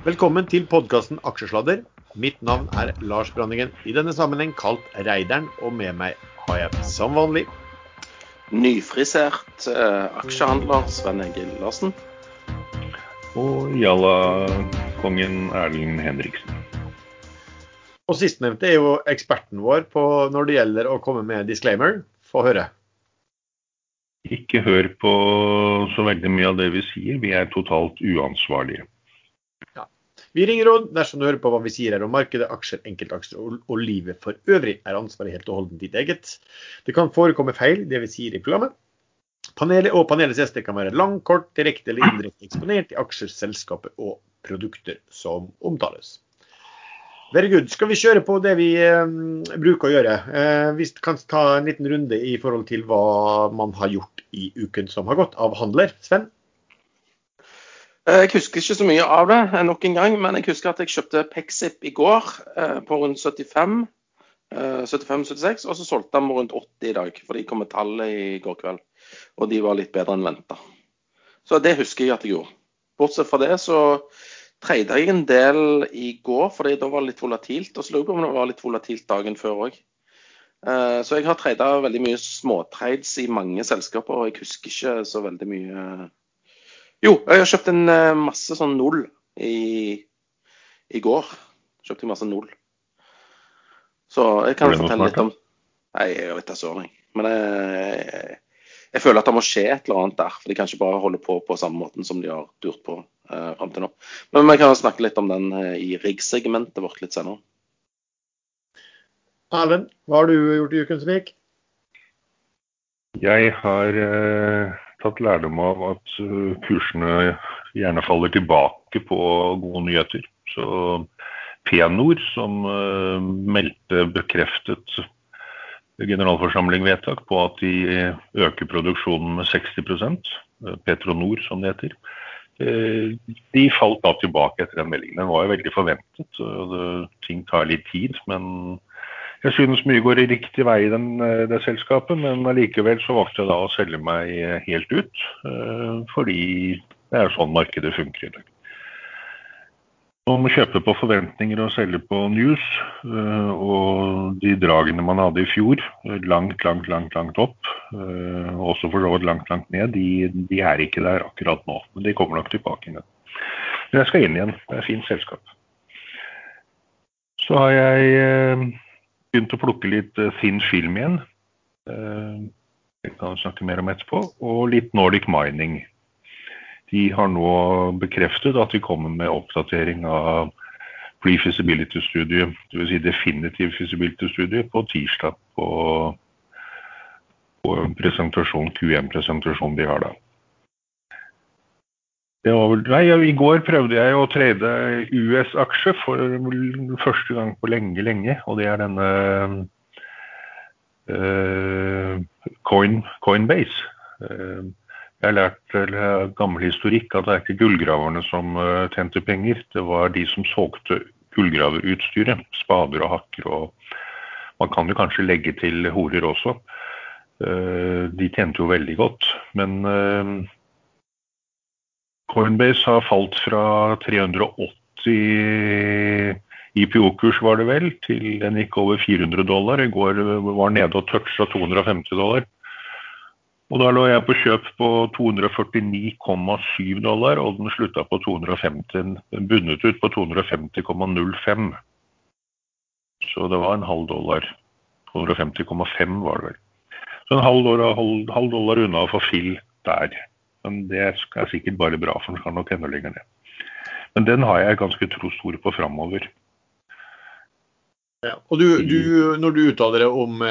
Velkommen til podkasten Aksjesladder. Mitt navn er Lars Branningen, i denne sammenheng kalt Reideren, og med meg har jeg som vanlig Nyfrisert eh, aksjehandler Sven Egil Larsen. Og Jalla-kongen Erlend Henriksen. Og sistnevnte er jo eksperten vår på når det gjelder å komme med disclaimer. Få høre. Ikke hør på så veldig mye av det vi sier. Vi er totalt uansvarlige. Vi ringer råd dersom du hører på hva vi sier her om markedet, aksjer, enkeltaksjer og, og livet for øvrig. Er ansvaret helt og holdent ditt eget. Det kan forekomme feil, det vi sier i programmet. Panelet og panelets gjester kan være lang, kort, direkte eller indirekte eksponert i aksjer, selskaper og produkter som omtales. Very good. Skal vi kjøre på det vi eh, bruker å gjøre? Eh, vi kan ta en liten runde i forhold til hva man har gjort i uken som har gått av handler. Sven? Eh, jeg husker ikke så mye av det eh, nok en gang, men jeg husker at jeg kjøpte Pexip i går eh, på rundt 75. 75-76, og så solgte de rundt 80 i dag, for de kom med tallet i går kveld. Og de var litt bedre enn venta. Så det husker jeg at jeg gjorde. Bortsett fra det så treide jeg en del i går, fordi da var det litt volatilt. Og så lurer jeg på om det var litt volatilt dagen før òg. Så jeg har treida veldig mye småtrades i mange selskaper, og jeg husker ikke så veldig mye Jo, jeg har kjøpt en masse sånn null i, i går. Kjøpte jeg masse null. Så jeg kan fortelle litt om Nei, jeg vet da søren, jeg. Men jeg, jeg, føler at det må skje et eller annet der. For de kan ikke bare holde på på samme måten som de har durt på eh, fram til nå. Men vi kan snakke litt om den eh, i riggsegmentet vårt litt senere. Erlend, hva har du gjort i uken som gikk? Jeg har eh, tatt lærdom av at uh, kursene gjerne faller tilbake på gode nyheter. Så Penor, som uh, meldte bekreftet generalforsamling-vedtak på at de øker produksjonen med 60 Petronor, som det heter. De falt da tilbake etter den meldingen. Den var jo veldig forventet. og Ting tar litt tid, men jeg synes mye går i riktig vei i den, det selskapet, men allikevel så valgte jeg da å selge meg helt ut. Fordi det er sånn markedet funker i dag. Om å kjøpe på forventninger og selge på news. Og de dragene man hadde i fjor, langt, langt, langt langt opp, også for så vidt langt, langt ned, de, de, er ikke der akkurat nå. Men de kommer nok tilbake igjen. Men jeg skal inn igjen. Det er et fint selskap. Så har jeg begynt å plukke litt thin film igjen. Det kan vi snakke mer om etterpå. Og litt Nordic Mining. De har nå bekreftet at de kommer med oppdatering av pre-feasibility-studiet, dvs. Si definitiv feasibility-studie, på tirsdag på, på en presentasjon, Q1-presentasjon de har da. Vel, nei, I går prøvde jeg å trade US-aksje for første gang på lenge, lenge. Og det er denne uh, Coin, Coinbase. Uh, jeg har lært eller, gammel historikk at det er ikke gullgraverne som uh, tjente penger. Det var de som solgte gullgraverutstyret. Spader og hakker og Man kan jo kanskje legge til horer også. de tjente jo veldig godt. Men Coinbase har falt fra 380 IPO-kurs var det vel, til den gikk over 400 dollar. I går var nede og toucha 250 dollar. Og da lå jeg på kjøp på 249,7 dollar, og den slutta på 250, bundet ut på 250,05. Så det var en halv dollar. 250,5 var det vel. Så en halv dollar, halv, halv dollar unna å få fill der. Men det er sikkert bare bra, for den skal nok enda lenger ned. Men den har jeg ganske tro stor på framover. Ja, og du, du, når du uttaler deg om,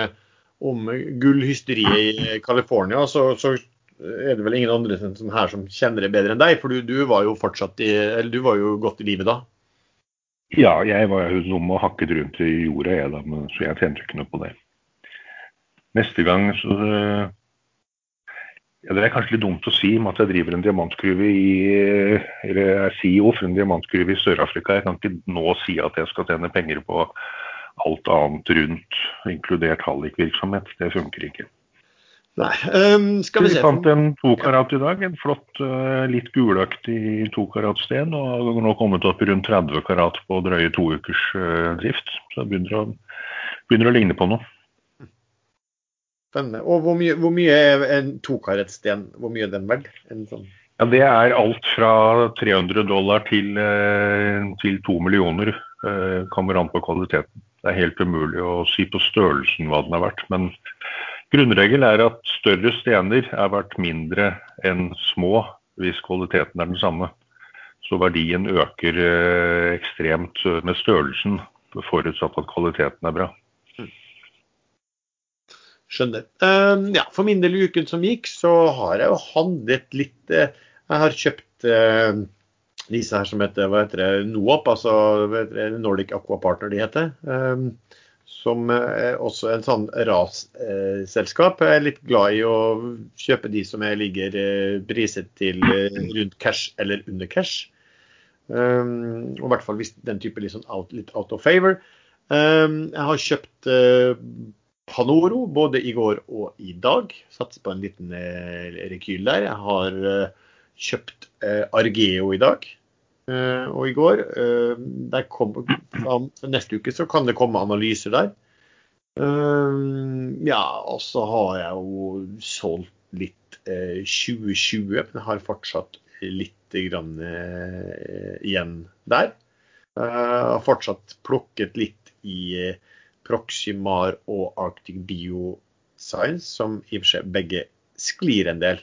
om gullhysteriet i California, så, så, er det vel ingen andre som her som kjenner det bedre enn deg? For du, du var jo fortsatt i, eller du var jo godt i livet da? Ja, jeg var jo dum og hakket rundt i jorda, jeg da, så jeg tjente ikke noe på det. Neste gang så ja, Det er kanskje litt dumt å si om at jeg driver en diamantgruve i Eller er CEO for en diamantgruve i Sør-Afrika. Jeg kan ikke nå si at jeg skal tjene penger på alt annet rundt, inkludert hallikvirksomhet. Det funker ikke. Nei, um, skal vi Vi fant en tokarat i dag. En flott, eh, litt gulaktig tokaratsten. Og har nå kommet opp i rundt 30 karat på drøye to ukers eh, drift. Så det begynner å, begynner å ligne på noe. Spennende. Og hvor mye, hvor mye er en tokaretsten? Hvor mye er den verdt? Sånn Ja, Det er alt fra 300 dollar til, eh, til 2 millioner. Eh, Kommer an på kvaliteten. Det er helt umulig å si på størrelsen hva den er verdt. Men grunnregel er at større stener er verdt mindre enn små hvis kvaliteten er den samme. Så verdien øker eh, ekstremt med størrelsen, forutsatt at kvaliteten er bra. Skjønner. Uh, ja, for min del i uken som gikk, så har jeg jo handlet litt Uh, Jeg har kjøpt uh, disse her som heter hva heter det, NOAP, altså Nordic Aqua Partner de heter. Um, som er også en sånn rasselskap. jeg er litt glad i å kjøpe de som jeg ligger eh, priset til eh, rundt cash eller under cash. Um, og i hvert fall hvis den type sånn out, litt out of favor. Jeg har kjøpt eh, Panoro både i går og i dag. Satser på en liten eh, rekyl der. Jeg har eh, kjøpt eh, Argeo i dag og i går. Kom, neste uke så kan det komme analyser der. Ja, og så har jeg jo solgt litt eh, 2020, men har fortsatt litt grann, igjen der. Jeg har fortsatt plukket litt i Proximar og Arctic Bioscience, som i og for seg begge sklir en del.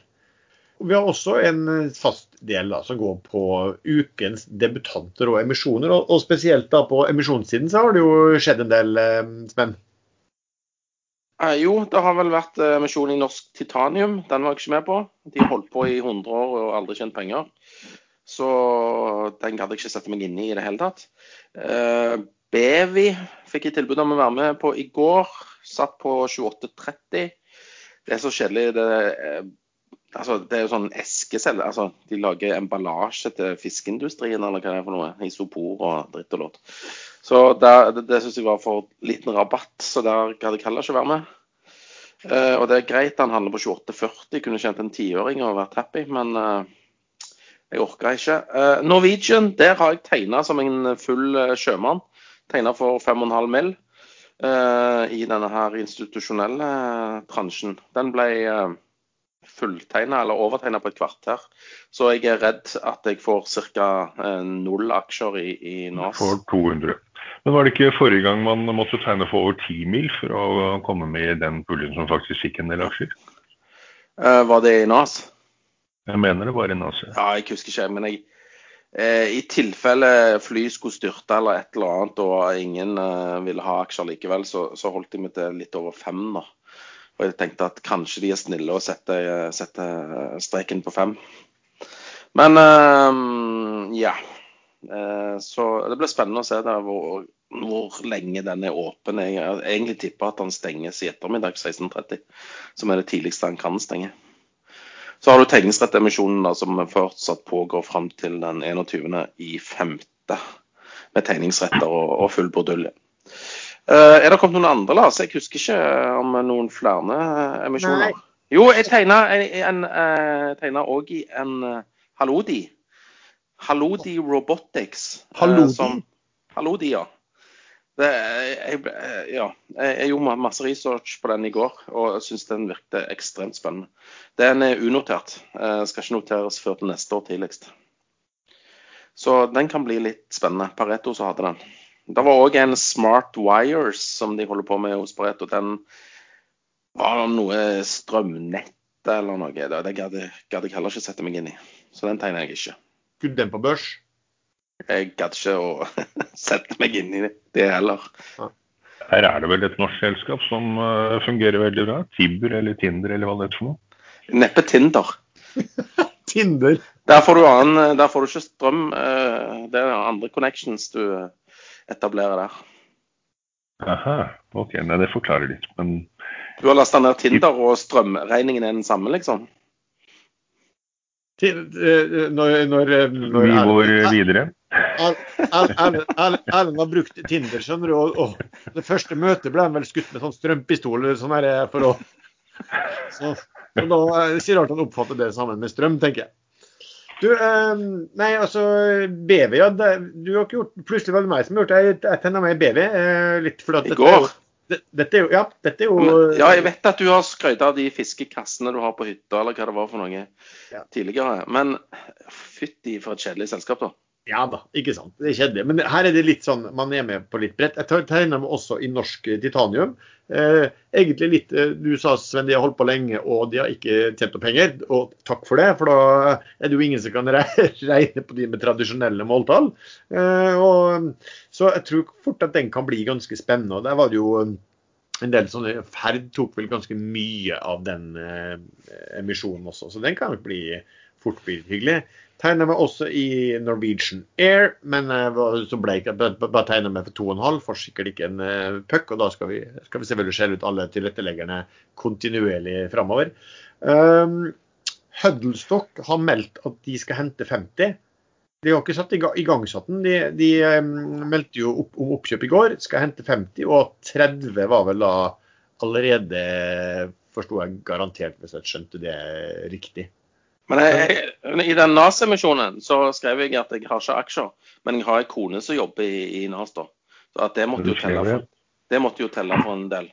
Vi har også en fast del da, som går på ukens debutanter og emisjoner. Og, og spesielt da på emisjonssiden så har det jo skjedd en del eh, spenn. Eh, jo, det har vel vært eh, emisjon i Norsk Titanium. Den var jeg ikke med på. De holdt på i 100 år og aldri tjent penger. Så den gadd jeg ikke sette meg inn i i det hele tatt. Eh, Bevi fikk jeg tilbud om å være med på i går. Satt på 28,30. Det er så kjedelig. Det, eh, altså, det er jo sånn eskeselg. Altså, de lager emballasje til fiskeindustrien eller hva det er for noe. Isopor og dritt og lort. Så der, det, det syns jeg var for liten rabatt, så der gadd jeg heller ikke være med. Uh, og det er greit, han handler på 28,40. Kunne tjent en tiåring og vært happy, men eh, jeg orka ikke. Eh, Norwegian, der har jeg tegna som en full eh, sjømann. Tegna for 5,5 mill. eh, i denne her institusjonelle transjen. Den ble fulltegna eller overtegna på et kvarter. Så jeg er redd at jeg får ca. null aksjer i, i NAS. For 200. Men var det ikke forrige gang man måtte tegne for over 10 mil for å komme med i den puljen som faktisk fikk en del aksjer? Var det i NAS? Jeg mener det var i AC. Ja, jeg husker ikke, men jeg, eh, i tilfelle fly skulle styrte eller et eller annet, og ingen eh, ville ha aksjer likevel, så, så holdt jeg meg til litt over fem nå. Og jeg tenkte at kanskje de er snille og setter, setter streken på fem. Men eh, ja. Eh, så det blir spennende å se der hvor, hvor lenge den er åpen. Jeg jeg egentlig tipper at den stenges i ettermiddag 16.30, som er det tidligste den kan stenge. Så har du tegningsrettemisjonen som fortsatt pågår fram til den 21. i femte, med tegningsretter og, og full bordulje. Uh, er det kommet noen andre, Lars? Jeg husker ikke om noen flere emisjoner. Nei. Jo, jeg tegna òg i en uh, Halodi. Halodi Robotics. eh, Halodi? som- Halodi, ja. Det, jeg, ja. Jeg, gjorde masse research på den i går og syns den virket ekstremt spennende. Den er unotert. Eh, skal ikke noteres før til neste år tidligst. Så den kan bli litt spennende. Pareto så hadde den. Det var òg en Smart Wires som de holder på med hos Pareto. Den var noe strømnett eller noe. Det, gadd jeg heller ikke sette meg inn i. Så den tegner jeg ikke. Skulle den på børs? Jeg gadd ikke å sette meg inn i det, heller. Her er det vel et norsk selskap som eh, fungerer veldig bra. Tibber eller Tinder eller hva det er for noe. Neppe Tinder. Tinder. Der får du, annen, der får du ikke strøm. eh, Det er andre connections du etablerer der. Aha, ok, nei, det forklarer litt. Men Du har lasta ned Tinder, og strømregningen er den samme, liksom? Til, eh, når, når, når vi går videre. Erlend har brukt Tinder, skjønner du, og, og det første møtet ble han vel skutt med sånn strømpistol eller sånn her, for å Så, så da er det ikke rart han oppfatter det sammen med strøm, tenker jeg. Du, eh, nei, altså BV, ja. Det, du har ikke gjort Plutselig var det meg som har gjort det. Jeg, jeg tenner meg i BV. Eh, litt fordi at I går. det- Dette er jo Ja, dette er jo Men, ja, jeg vet at du har skrøyt av de fiskekassene du har på hytta, eller hva det var for noe Ja. tidligere. Men fytti for et kjedelig selskap, da. Ja da, ikke sant. Det er kjedelig. Men her er det litt sånn, man er med på litt bredt. Jeg tegner meg også i norsk titanium. Eh, egentlig litt eh, Du sa Sven, de har holdt på lenge og de har ikke tjent opp penger. Og takk for det, for da er det jo ingen som kan regne på de med tradisjonelle måltall. Eh, og, så jeg tror fort at den kan bli ganske spennende. og Der var det jo eh, en del sånne Ferd tok vel ganske mye av den eh, emisjonen også, så den kan nok bli fort bli hyggelig. Tegna meg også i Norwegian Air, men eh, så ble jeg bare tegna meg for 2,5. Får sikkert ikke en eh, puck, og da skal vi, skal vi selvfølgelig skjelle ut alle tilretteleggerne kontinuerlig framover. Um, Huddlestock har meldt at de skal hente 50. De har ikke satt igangsatt den. De, de um, meldte jo opp om oppkjøp i går, skal hente 50, og 30 var vel da allerede, forsto jeg garantert, hvis jeg skjønte det riktig. Men jeg, jeg, i den NAS-emisjonen så skrev jeg at jeg har ikke aksjer, men jeg har en kone som jobber i, i NAS. da. Så at det måtte, jo telle skrev for, det måtte jo telle for en del.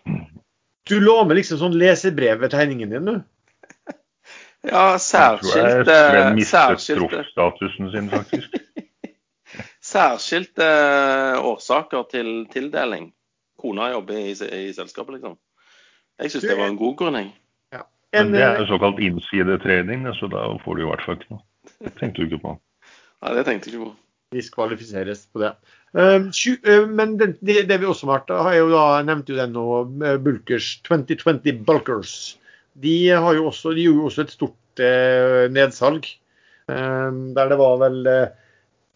Du lå med liksom sånn lesebrev ved tegningen din, du. Ja, Jeg tror jeg særskilte, mistet særskilte, proffstatusen sin, faktisk. særskilte årsaker til tildeling. Kona jobber i, i selskapet, liksom. Jeg syns det var en god grunn, jeg. Men det eh, er såkalt innsidetrening, så da får du i hvert fall ikke noe. Det tenkte du ikke på. Nei, det tenkte jeg ikke på. diskvalifiseres på det. Tju- uh, men det, det, det vi også har vært, har jo da nevnte jo den nå, Bulkers 2020 Bulkers. De har jo også, de gjorde jo også et stort nedsalg. Der det var vel Trøym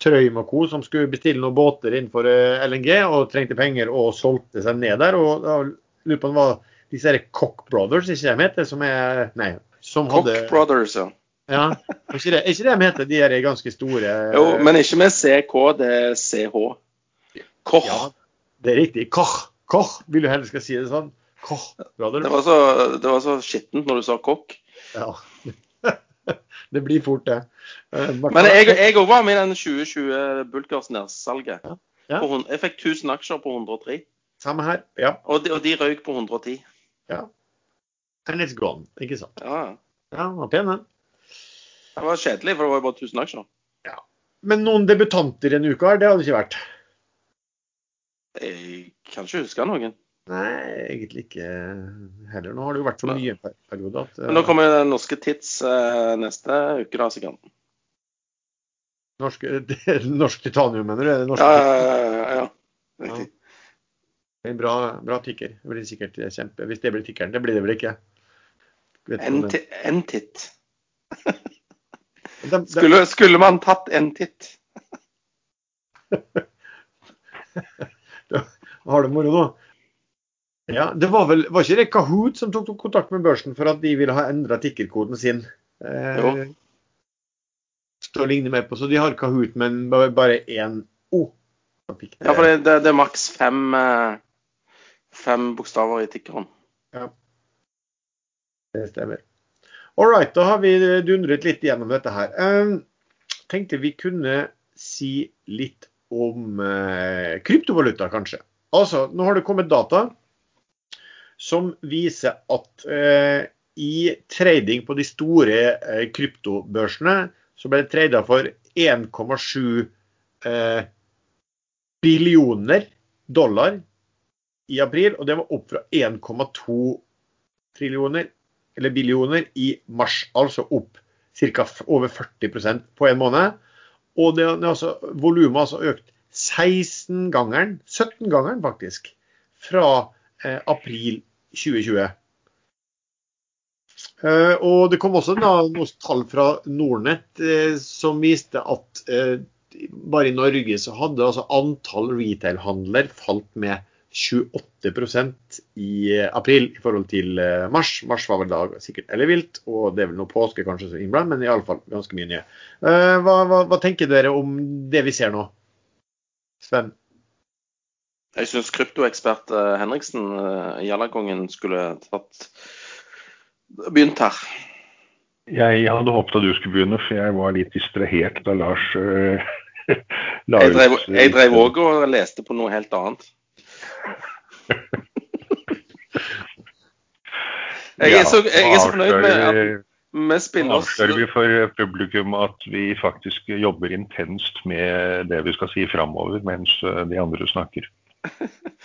Trøim og co. som skulle bestille noen båter innenfor LNG og trengte penger og solgte seg ned der. og da lurer på om det var disse her Cock Brothers, ikke de heter? Som er Nei. Som Cock hadde Brothers, ja. Ja, er ikke det, er ikke det de heter, de her ganske store Jo, men ikke med CK, det er CH. Koch. Ja, det er riktig. Koch. Koch, vil du helst skal si det sånn. Koch, Brothers. Det var så, det var så skittent når du sa kokk. Ja. det blir fort det. Eh, Men jeg òg var med i den 2020 Bulkers nedsalget. Ja. På Jeg fikk 1000 aksjer på 103, Samme her. Ja. og de, og de røyk på 110. And it's gone. Ikke sant. Ja, ja. Ja, den var pen, den. Det var kjedelig, for det var jo bare 1000 aksjer. Men noen debutanter en uke her, det hadde ikke vært. Jeg kan ikke huske noen. Nei, egentlig ikke heller. Nå har det jo vært så mye en periode at Men nå kommer den norske Tids eh, neste uke, da, sikkert. norsk, norsk titanium, mener du? Norsk, Ja, ja, ja, ja. Riktig. En bra, bra tikker. Blir sikkert kjempe Hvis det blir tikkeren. Det blir det vel ikke? En En titt. Skulle, skulle man tatt en titt? Har du moro nå? Ja, det var vel Var ikke det Kahoot som tok kontakt med børsen for at de ville ha endra tikkerkoden sin? Eh, Jo. Til å ligne mer på. Så de har Kahoot, men bare- én O. Ja, for det, det, det er maks fem, eh, fem bokstaver i tikkeren. Det stemmer. All right, da har vi dundret litt gjennom dette her. Jeg tenkte vi kunne si litt om eh, kryptovaluta, kanskje. Altså, nå har det kommet data som viser at eh, i trading på de store eh, kryptobørsene så ble det trada for 1,7 eh, billioner dollar i april, og det var opp fra 1,2 trillioner eller billioner i mars, altså opp ca. over 40% på en måned. Og det, det altså, volumet har altså økt 16-gangeren, 17-gangeren faktisk, fra eh, april 2020. Eh, og det kom også da, noen tall fra Nordnett eh, som viste at eh, bare i Norge så hadde altså antall retail-handler falt med 28% i april i forhold til eh, mars. Mars var vel da sikkert ellevilt, og det er vel noe påske kanskje som innblandet, men iallfall ganske mye nye. Eh, hva, hva, hva tenker dere om det vi ser nå? Sven? Jeg syns kryptoekspert eh, Henriksen, uh, Jallakongen, skulle tatt begynt her. Jeg hadde håpet at du skulle begynne, for jeg var litt distrahert da Lars la ut jeg drev òg og leste på noe helt annet. Jeg er så, jeg er så fornøyd med at vi spiller oss Avslører vi for publikum at vi faktisk jobber intenst med det vi skal si framover, mens eh, de andre snakker.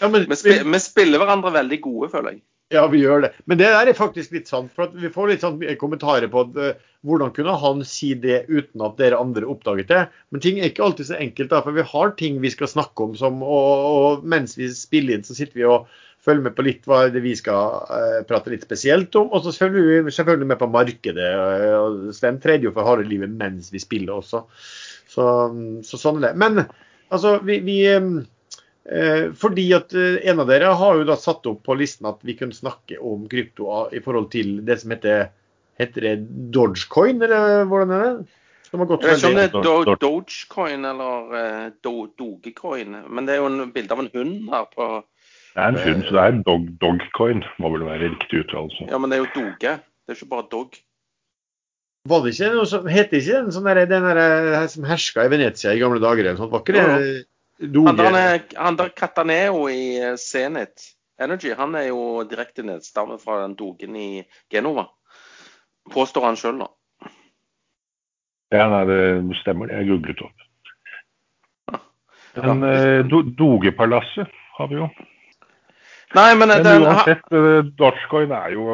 Ja, men, vi, spiller, vi spiller hverandre veldig gode, føler jeg. Ja, vi gjør det. Men det er faktisk litt sant. for Vi får litt sånn kommentarer på at, uh, hvordan kunne han si det uten at dere andre oppdaget det. Men ting er ikke alltid så enkelt. da, for Vi har ting vi skal snakke om, som, og, og mens vi spiller inn, så sitter vi og følger med på litt hva det vi skal uh, prate litt spesielt om. Og så følger vi selvfølgelig med på markedet. Og Sven tredje jo for harde livet mens vi spiller også. Så, så sånn er det. Men altså, vi, vi um, Eh, fordi at eh, En av dere har jo da satt opp på listen at vi kunne snakke om krypto i forhold til det som heter, heter det Dogecoin, eller hvordan er det? jeg vet ikke sånn det er do Dogecoin eller do Dogecoin, men det er jo en bilde av en hund her på Det er en hund, så det er dog, Dogcoin, må vel være riktig uttalelse. Ja, men det er jo Doge, det er ikke bare Dog. Var det ikke noe som heter ikke den, sånn der, den der, som herska i Venezia i gamle dager? eller sånt, var ikke det? Han der, han der Cataneo i eh, Zenit Energy, han er jo direkte nedstamme fra den dogen i Genova. Påstår han sjøl, da. Ja, nei, det stemmer det. Jeg googlet opp. Men eh, do, Dogepalasset har vi jo. Nei, men, men den, uansett, uh, Dogecoin er jo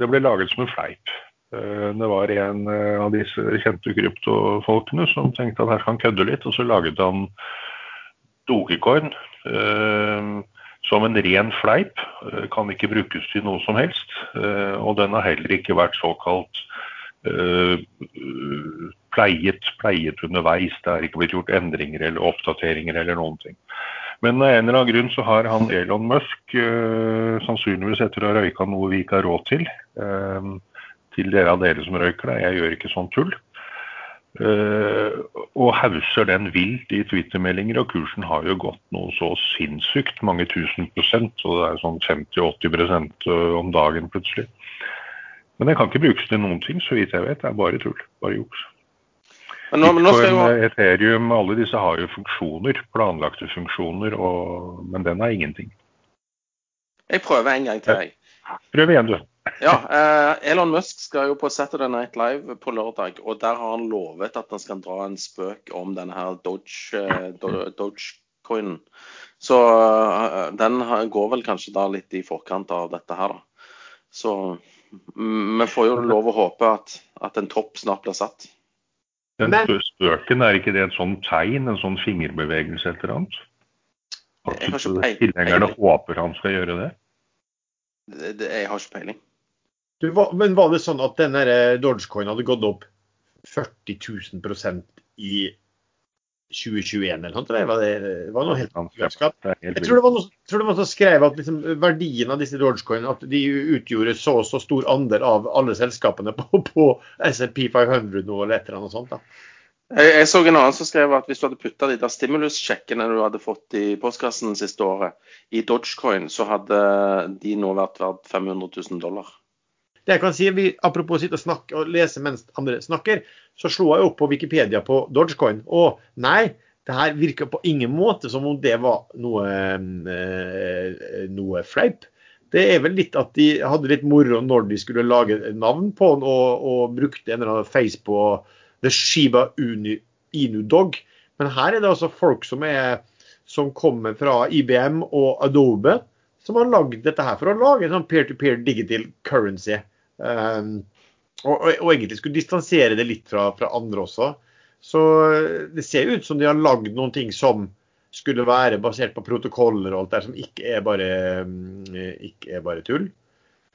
Det ble laget som en fleip. Det var en av disse kjente kryptofolkene som tenkte at her kan kødde litt, og så laget han Dogecoin eh, som en ren fleip. Eh, kan ikke brukes til noe som helst. Eh, og den har heller ikke vært såkalt pleiet, pleiet underveis. Det er ikke blitt gjort endringer eller oppdateringer eller noen ting. Men av en eller annen grunn så har han Elon Musk, sannsynligvis etter å ha røyka noe vi ikke har råd til, til dere av dere som røyker det, jeg gjør ikke sånn tull, og hauser den vilt i Twitter-meldinger, og kursen har jo gått noe så sinnssykt, mange tusen prosent. Og det er sånn 50-80% om dagen plutselig. Men den kan ikke brukes til noen ting, så vidt jeg vet. Det er bare tull. Bare juks. Men nå, men nå skal jo... Ethereum, alle disse har jo funksjoner, planlagte funksjoner, og... men den er ingenting. Jeg prøver en gang til, jeg. Prøv igjen, du. Ja, eh, Elon Musk skal jo på Saturday Night Live på lørdag, og der har han lovet at han skal dra en spøk om denne her Doge, eh, Dogecoinen. Så eh, den går vel kanskje da litt i forkant av dette her, da. Så mm, vi får jo lov å håpe at, at en topp snart blir satt. Den spøken, er ikke det et sånn tegn, en sånn fingerbevegelse et eller annet? At tilhengerne håper han skal gjøre det? Det, det, jeg har ikke peiling. Du, men var det sånn at denne Dogecoin hadde gått opp 40 000 i 2021 eller noe? Det var, det, var noe helt annet. Jeg tror det var noe, tror det var som skrev at liksom, verdien av disse Dogecoin at de utgjorde så og så stor andel av alle selskapene på, på SMP 500 nå, eller et eller annet sånt. da. Jeg, jeg, så en annen som skrev at hvis du hadde putta de der stimulussjekkene du hadde fått i postkassen siste året, i Dogecoin, så hadde de nå vært verdt 500 000 dollar. Det jeg kan si, vi, Apropos å sitte og snakke og lese mens andre snakker, så slo jeg opp på Wikipedia på Dogecoin. Og nei, det her virker på ingen måte som om det var noe, eh, noe fleip. Det er vel litt at de hadde litt moro når de skulle lage navn på den, og, og brukte en eller annen face på The Shiba Inu Dog. Men her er det altså folk som, er, som kommer fra IBM og Adobe, som har lagd dette her for å lage en sånn peer-to-peer -peer digital currency. Um, og, og, og, egentlig skulle distansere det litt fra, fra, andre også. Så det ser ut som de har lagd noen ting som skulle være basert på protokoller og alt der, som ikke er bare, mm, ikke er bare tull.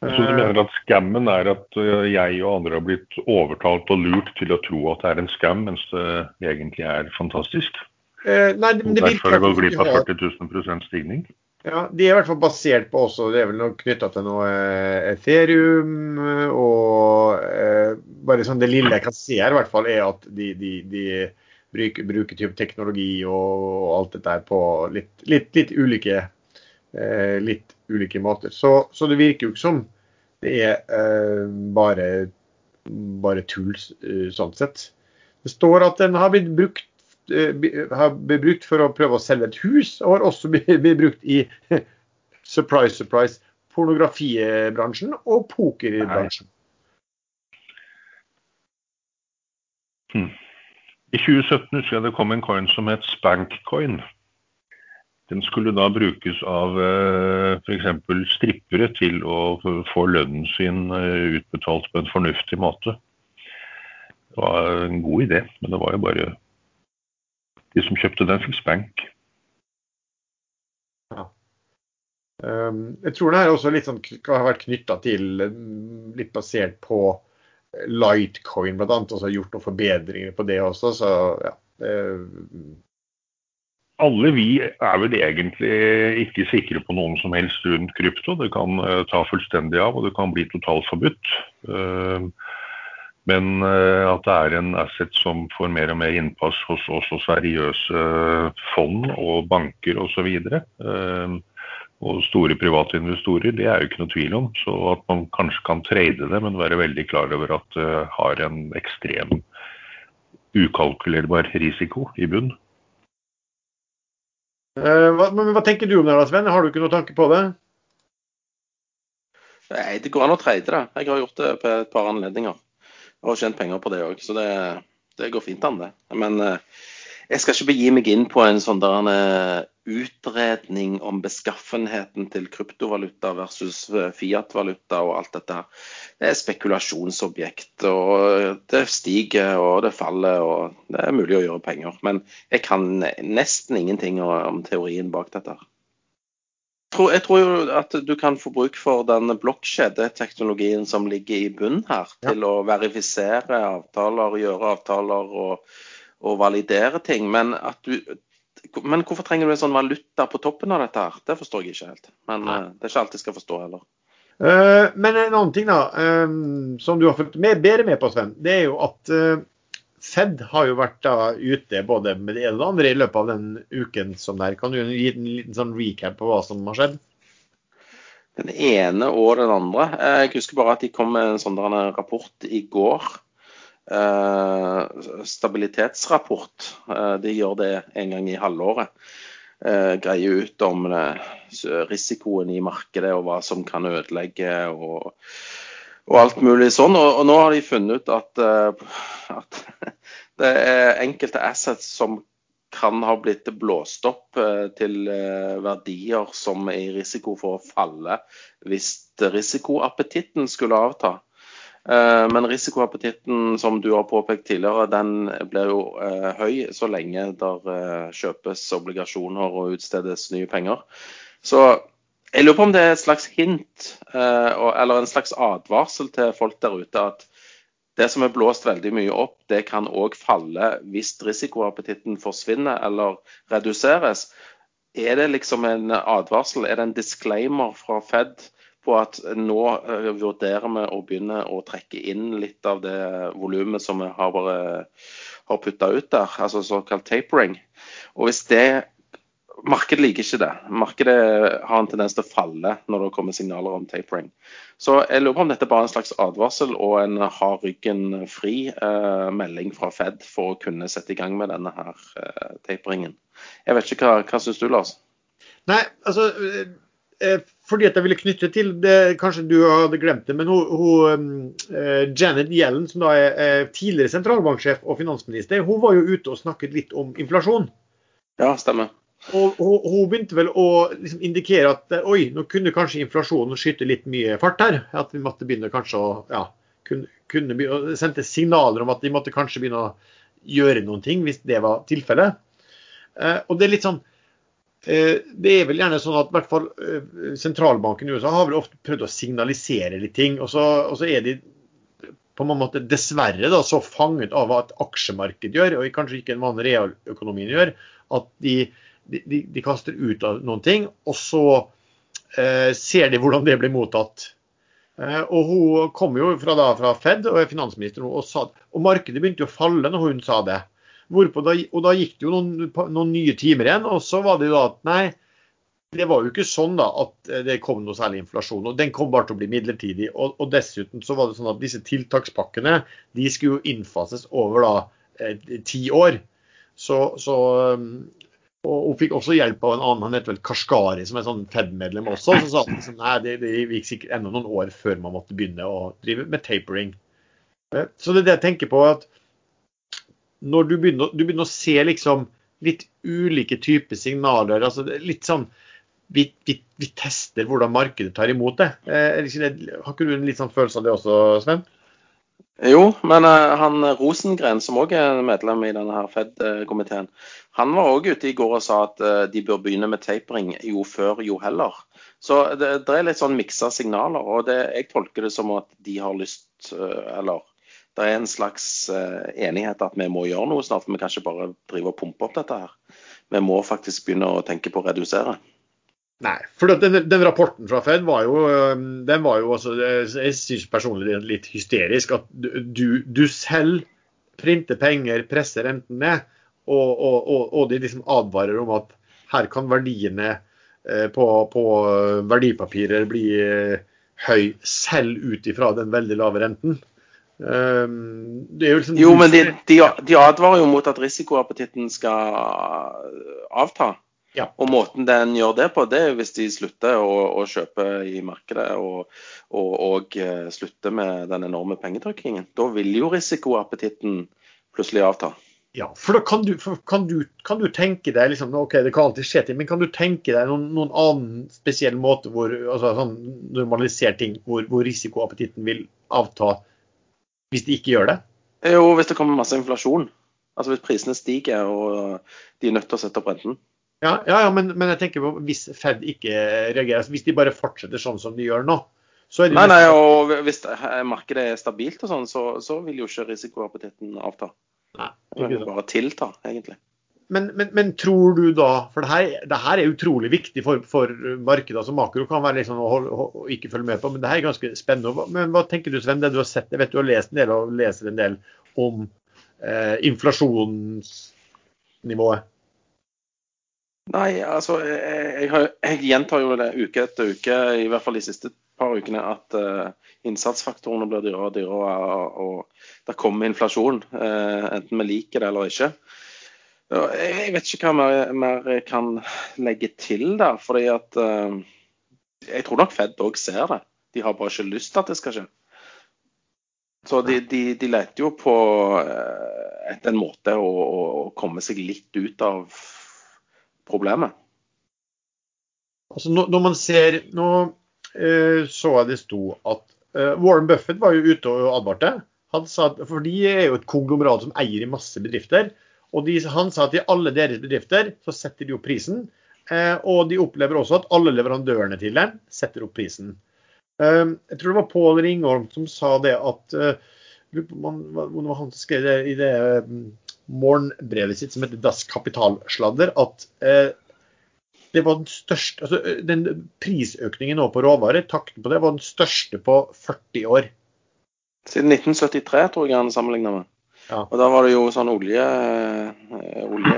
Så du mener at skammen er at øh, jeg og andre har blitt overtalt og lurt til å tro at det er en skam, mens det egentlig er fantastisk? Eh, nei, det, det Derfor har det gått glipp av 40 000% stigning? Ja, De er i hvert fall basert på også, det er vel noe knytta til noe eh, Ethereum og eh, bare sånn Det lille jeg kan se her, i hvert fall, er at de, de, de bruker, bruker type teknologi og, og, alt dette på litt, litt, litt, ulike, eh, litt ulike måter. Så, så, det virker jo ikke som det er eh, bare, bare tull eh, sånn sett. Det står at den har blitt brukt, eh, har blitt brukt for å prøve å selge et hus, og har også blitt brukt i surprise, surprise, pornografibransjen og pokerbransjen. I 2017 husker jeg det kom en coin som het Spankcoin. Den skulle da brukes av eh, f.eks. strippere til å få lønnen sin eh, utbetalt på en fornuftig måte. Det var en god idé, men det var jo bare de som kjøpte den, fikk spank. Um, jeg tror det her også litt sånn, kan ha vært knytta til um, litt basert på Lightcoin blant annet, og så har gjort noen forbedringer på det også. Så ja. det- Alle vi er vel egentlig ikke sikre på noen som helst rundt krypto. Det kan eh, ta fullstendig av, og det kan bli totalt forbudt. Eh, men eh, at det er en asset som får mer og mer innpass hos også seriøse fond og banker osv. Uh, og store private investorer, det er jo ikke noe tvil om. Så at man kanskje kan trade det, men være veldig klar over at det har en ekstrem ukalkulerbar risiko i bunn. Eh, hva, men hva tenker du om det, da, Sven? Har du ikke noen tanke på det? Nei, det går an å trade det. Jeg har gjort det på et par anledninger. Og har tjent penger på det òg, så det, det går fint an, det. Men eh, jeg skal ikke begi meg inn på en sånn der eh, utredning om beskaffenheten til kryptovaluta versus eh, fiat-valuta og alt dette. Det er spekulasjonsobjekt, og det stiger og det faller, og det er mulig å gjøre penger. Men jeg kan nesten ingenting om teorien bak dette. her. Tror, jeg tror jo at du kan få bruk for den blokkjedeteknologien som ligger i bunnen her, Ja. til å verifisere avtaler, gjøre avtaler og, og validere ting. Men, du, men hvorfor trenger du en sånn valuta på toppen av dette her? Det forstår jeg ikke helt. Men Nei. eh, det er ikke alt jeg skal forstå heller. Uh, men en annen ting da, um, som du har fulgt med, bedre med på, Sven, det er jo at eh, Fed har jo vært da ute både med det ene og det andre i løpet av den uken som der. Kan du gi en liten sånn recap på hva som har skjedd? Den ene og den andre. Eh, Jeg husker bare at de kom med en sånn rapport i går. Eh, stabilitetsrapport. Eh, de gjør det en gang i halvåret. Greier ut om risikoen i markedet og hva som kan ødelegge og, og alt mulig sånn. Og, og nå har de funnet ut at, eh, at det er enkelte assets som kan ha blitt blåst opp eh, til eh, verdier som er i risiko for å falle hvis risikoappetitten skulle avta. Men risikoappetitten, som du har påpekt tidligere, den blir jo høy så lenge der kjøpes obligasjoner og utstedes nye penger. Så jeg lurer på om det er et slags hint, eh, eller en slags advarsel til folk der ute at det som er blåst veldig mye opp, det kan òg falle hvis risikoappetitten forsvinner eller reduseres. Er det liksom en advarsel, er det en disclaimer fra Fed på at nå eh, vurderer vi å begynne å trekke inn litt av det volumet som vi har, har putta ut der, altså såkalt tapering. Og hvis det Markedet liker ikke det. Markedet har en tendens til å falle når det kommer signaler om tapering. Så jeg lurer på om dette bare er en slags advarsel og en ha ryggen fri-melding fra Fed for å kunne sette i gang med denne her eh, taperingen. Jeg vet ikke hva, hva syns du, Lars? Nei, altså eh, fordi at jeg ville knytte til det, Kanskje du hadde glemt det, men hun, hun, eh, Janet Yellen, som da er eh, tidligere sentralbanksjef og finansminister, hun var jo ute og snakket litt om inflasjon. Ja, stemmer. Og hun, begynte vel å liksom indikere at oi, nå kunne kanskje inflasjonen skyte litt mye fart her. At vi måtte begynne kanskje å ja, kunne, kunne begynne, sendte signaler om at de måtte kanskje begynne å gjøre noen ting hvis det var tilfellet. Eh, og det er litt sånn eh, Det er vel gjerne sånn at hvert fall eh, sentralbanken i USA har vel ofte prøvd å signalisere litt ting. Og så, og så er de på en måte dessverre da, så fanget av hva et aksjemarked gjør, og kanskje ikke hva realøkonomien gjør, at de, de, de, kaster ut av noen ting, og så eh, ser de hvordan det blir mottatt. Eh, og Hun kom jo fra, da, fra Fed og er finansminister, og, sa, og markedet begynte å falle når hun sa det. Da, og da gikk det jo noen, noen nye timer igjen, og så var det da at nei, det var jo ikke sånn da at det kom noe særlig inflasjon. og Den kom bare til å bli midlertidig. Og, og dessuten så var det sånn at disse tiltakspakkene de skulle jo innfases over da eh, ti år. Så, så, og hun fikk også hjelp av en annen, han heter vel Kashkari, som er sånn Fed-medlem også. Så sa han liksom, nei, det, det gikk sikkert enda noen år før man måtte begynne å drive med tapering. Eh, så det er det jeg tenker på, at når du begynner, du begynner å se liksom litt ulike typer signaler, altså litt sånn vi, vi, vi, tester hvordan markedet tar imot det. Eh, har ikke du en litt sånn følelse av det også, Sven? Jo, men uh, han Rosengren, som òg er medlem i denne her Fed-komiteen, han var òg ute i går og sa at uh, de bør begynne med tapering jo før, jo heller. Så det, det er litt sånn miksa signaler. og det, Jeg tolker det som at de har lyst, uh, eller det er en slags enighet at vi må gjøre noe snart. For vi kan ikke bare drive og pumpe opp dette her. Vi må faktisk begynne å tenke på å redusere. Nei, for den, den, rapporten fra Fed var jo, den var jo også, jeg synes personlig det er litt hysterisk. At du, du selv printer penger, presser renten ned, og, og, og, de liksom advarer om at her kan verdiene eh, på, på verdipapirer bli eh, høy selv ut ifra den veldig lave renten. jo, liksom, jo, men de, de, de, advarer jo mot at risikoappetitten skal avta. Ja. Og måten den gjør det på, det er hvis de slutter å, å kjøpe i markedet og, og, og, eh, slutter med den enorme pengetrykkingen. Da vil jo risikoappetitten plutselig avta. Ja, for da kan du, kan du, kan du tenke deg liksom, ok, det kan alltid skje ting, men kan du tenke deg noen, noen annen spesiell måte hvor altså sånn normalisert ting, hvor, hvor risikoappetitten vil avta hvis de ikke gjør det? Jo, hvis det kommer masse inflasjon. Altså hvis prisene stiger og de er nødt til å sette opp renten. Ja, ja, ja men, men, jeg tenker på hvis Fed ikke reagerer, altså hvis de bare fortsetter sånn som de gjør nå så er det Nei, nei, og hvis markedet er stabilt og sånn, så, så vil jo ikke risikoappetitten avta. Nei, ikke det vil bare tilta, egentlig. Men, men, men, tror du da For det her, det her er utrolig viktig for, for markedet. altså Makro kan være sånn å, å, å, ikke følge med på, men det her er ganske spennende. Men hva tenker du Sven, det du har sett? Jeg vet du har lest en del og leser en del om eh, inflasjonsnivået. Nei, altså jeg, jeg, jeg, gjentar jo det uke etter uke, i hvert fall de siste par ukene, at uh, innsatsfaktorene blir dyrere og dyrere, og, og det kommer inflasjon. Uh, enten vi liker det eller ikke. Jeg vet ikke hva mer, mer jeg kan legge til der. fordi at uh, Jeg tror nok Fed òg ser det. De har bare ikke lyst til at det skal skje. Så de, de, de leter jo på etter en måte å, å komme seg litt ut av problemet? Altså, når man ser, Nå så jeg det sto at uh, Warren Buffett var jo ute og advarte. Han sa at, for De er jo et konglomerat som eier i masse bedrifter. og de, Han sa at i alle deres bedrifter så setter de opp prisen. Uh, og de opplever også at alle leverandørene til dem setter opp prisen. jeg tror det var Pål Ringholm som sa det at man, han skrev det i det morgenbrevet sitt som heter Das Kapitalsladder, at eh, det var den største altså den Prisøkningen nå på råvarer, takten på det, var den største på 40 år. Siden 1973, tror jeg han sammenligna med. Ja. Og da var det jo sånn olje, olje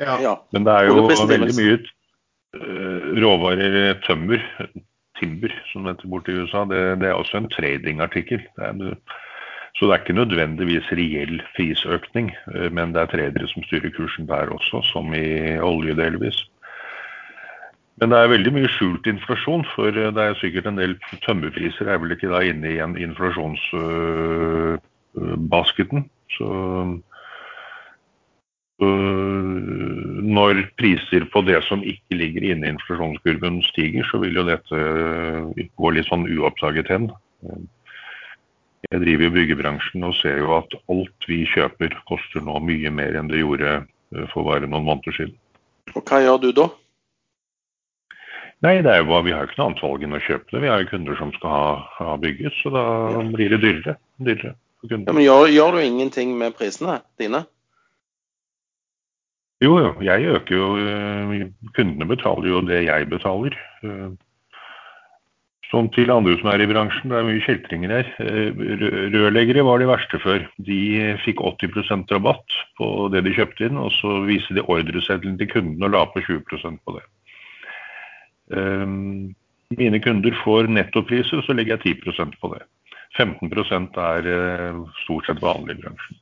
ja. ja. Men det er jo veldig mye råvarer, tømmer, timber, som det heter borte i USA. Det, det er også en tradingartikkel. Så det er ikke nødvendigvis reell prisøkning, men det er tredere som styrer kursen der også, som i olje delvis. Men det er veldig mye skjult inflasjon, for det er sikkert en del tømmerpriser er vel ikke da inne i en inflasjonsbasketen. Så når priser på det som ikke ligger inne i inflasjonskurven stiger, så vil jo dette gå litt sånn uoppdaget hen. Jeg driver i byggebransjen og ser jo at alt vi kjøper koster nå mye mer enn det gjorde eh, for bare noen måneder siden. Og hva gjør du da? Nei, det er jo bare, Vi har ikke noe annet valg enn å kjøpe det. Vi har jo kunder som skal ha, ha bygget, så da ja. blir det dyrere. dyrere ja, men gjør, gjør, du ingenting med prisene dine? Jo, jo. Jeg øker jo eh, Kundene betaler jo det jeg betaler. Som Sånn til andre som er i bransjen, det er mye kjeltringer her. Eh, rørleggere var de verste før. De fikk 80% rabatt på det de kjøpte inn, og så viser de ordreseddelen til kunden og la på 20% på det. Um, mine kunder får nettopriser, så legger jeg 10% på det. 15 er uh, stort sett vanlig i bransjen.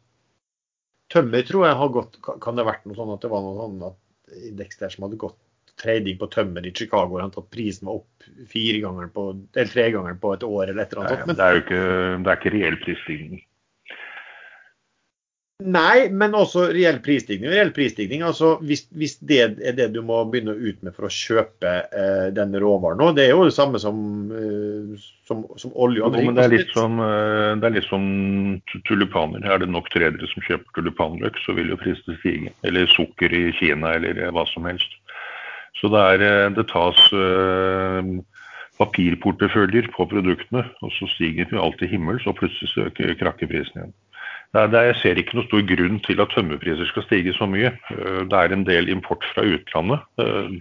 Tømmer tror jeg har gått Kan det ha vært noe sånn at det var noe sånn at indeks der som hadde gått trading på tømmer i Chicago har tatt prisen var opp fire ganger på, eller tre ganger på et år eller et eller annet. Nei, det er jo ikke, det er ikke reell prisstigning. Nei, men også reell prisstigning. Reell prisstigning, altså hvis, hvis, det er det du må begynne ut med for å kjøpe eh, denne råvaren nå, det er jo det samme som, eh, som, som olje og drikk. det, er litt som, eh, det er litt som tulipaner. Er det nok tredere som kjøper tulipanløk, så vil jo prisene stige. Eller sukker i Kina, eller hva som helst. Så det, er, eh, det tas eh, papirporteføljer på produktene, og så stiger vi alt til himmels, og plutselig øker krakkeprisen igjen. Nei, jeg ser ikke noe stor grunn til at tømmerpriser skal stige så mye. Eh, det er en del import fra utlandet. Eh,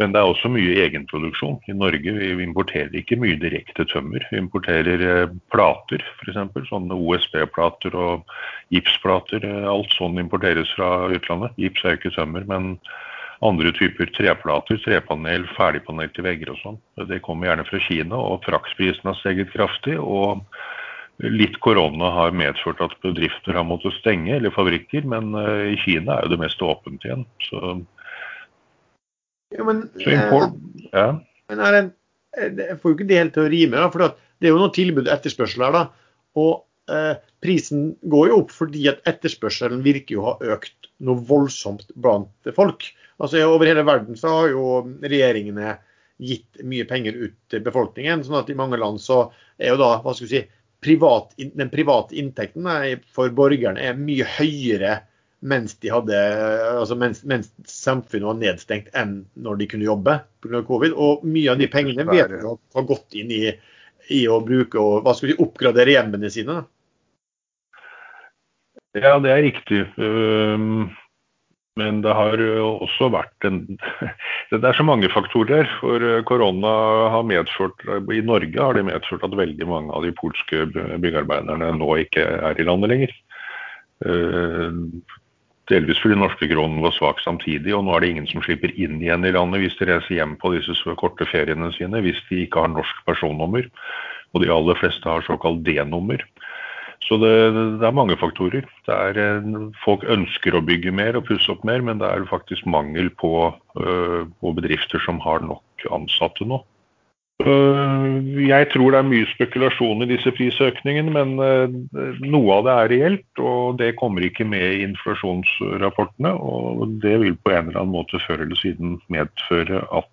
men det er også mye egenproduksjon. I Norge vi importerer ikke mye direkte tømmer. Vi importerer eh, plater, f.eks. Sånne OSB-plater og gipsplater. Alt sånn importeres fra utlandet. Gips er jo ikke tømmer, men andre typer treplater, trepanel, ferdigpanel til vegger og sånn. Det kommer gjerne fra Kina, og fraktprisen har steget kraftig. og Litt korona har medført at bedrifter har måttet stenge, eller fabrikker, men eh, i Kina er jo det mest åpent igjen. Så, ja, men, så import, eh, ja. men er det, jeg får jo ikke det helt til å rime, da, for det er jo noe tilbud og etterspørsel her. da, og eh, Prisen går jo opp fordi at etterspørselen virker jo å ha økt noe voldsomt blant folk. Altså Over hele verden så har jo regjeringene gitt mye penger ut til befolkningen. sånn at i mange land så er jo da hva skal vi si, privat, den private inntekten for borgerne er mye høyere mens, de hadde, altså mens, mens, samfunnet var nedstengt enn når de kunne jobbe pga. covid. Og mye av de pengene vet vi har gått inn i, i å bruke og hva skal vi oppgradere hjemmene sine. Ja, det er riktig. Men det har også vært en Det er så mange faktorer. For eh, korona har medført I Norge har det medført at veldig mange av de polske byggearbeiderne nå ikke er i landet lenger. Eh, delvis fordi norske kronen var svak samtidig, og nå er det ingen som slipper inn igjen i landet hvis de reiser hjem på disse korte feriene sine, hvis de ikke har norsk personnummer. Og de aller fleste har såkalt D-nummer. Så det, det, er mange faktorer. Er, eh, folk ønsker å bygge mer og pusse opp mer, men det er faktisk mangel på, uh, på bedrifter som har nok ansatte nå. Uh, jeg tror det er mye spekulasjon i disse prisøkningene, men noe av det er reelt. Og det kommer ikke med i inflasjonsrapportene. Og det vil på en eller annen måte før eller siden medføre at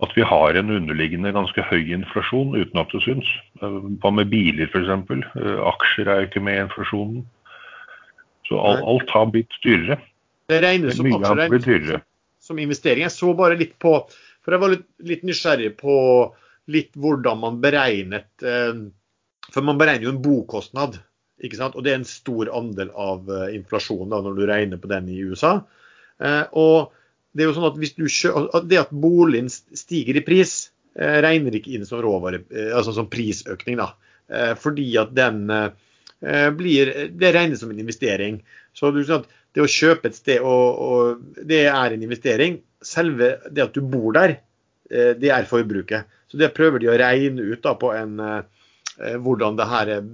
at vi har en underliggende ganske høy inflasjon uten at det syns. Hva med biler f.eks.? Eh, aksjer er jo ikke med i inflasjonen. Så alt, alt har blitt dyrere. Det regnes som Mye har blitt dyrere. Som investering. Jeg så bare litt på For jeg var litt, litt nysgjerrig på litt hvordan man beregnet eh, For man beregner jo en bokostnad. Ikke sant? Og det er en stor andel av eh, inflasjonen da, når du regner på den i USA. Og det er jo sånn at du at det at boligen stiger i pris, eh, regner ikke inn som råvare, eh, altså som prisøkning. da, eh, Fordi at den blir Det regnes som en investering. Så det å kjøpe et sted, og, og, det er en investering. Selve det at du bor der, det er forbruket. Så det prøver de å regne ut da på en hvordan, her,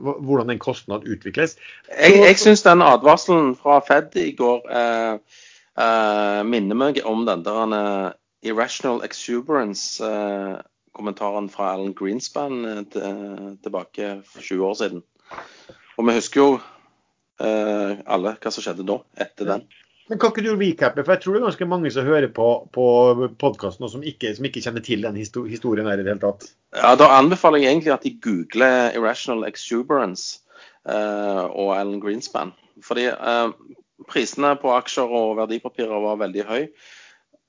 hvordan den kostnaden utvikles. Jeg, jeg syns den advarselen fra Fed i går eh, uh, minner meg om den der uh, Irrational Exuberance-kommentaren uh, fra Alan Greenspan tilbake for 20 år siden. Og vi husker jo alle hva som skjedde da, etter den. Men Kan ikke du recappe, for jeg tror det er ganske mange som hører på, på podkasten som, som, ikke kjenner til den historien her i det hele tatt? Ja, Da anbefaler jeg egentlig at de googler 'Irrational Exuberance' uh, og Alan Greenspan. Fordi uh, Prisene på aksjer og verdipapirer var veldig høy.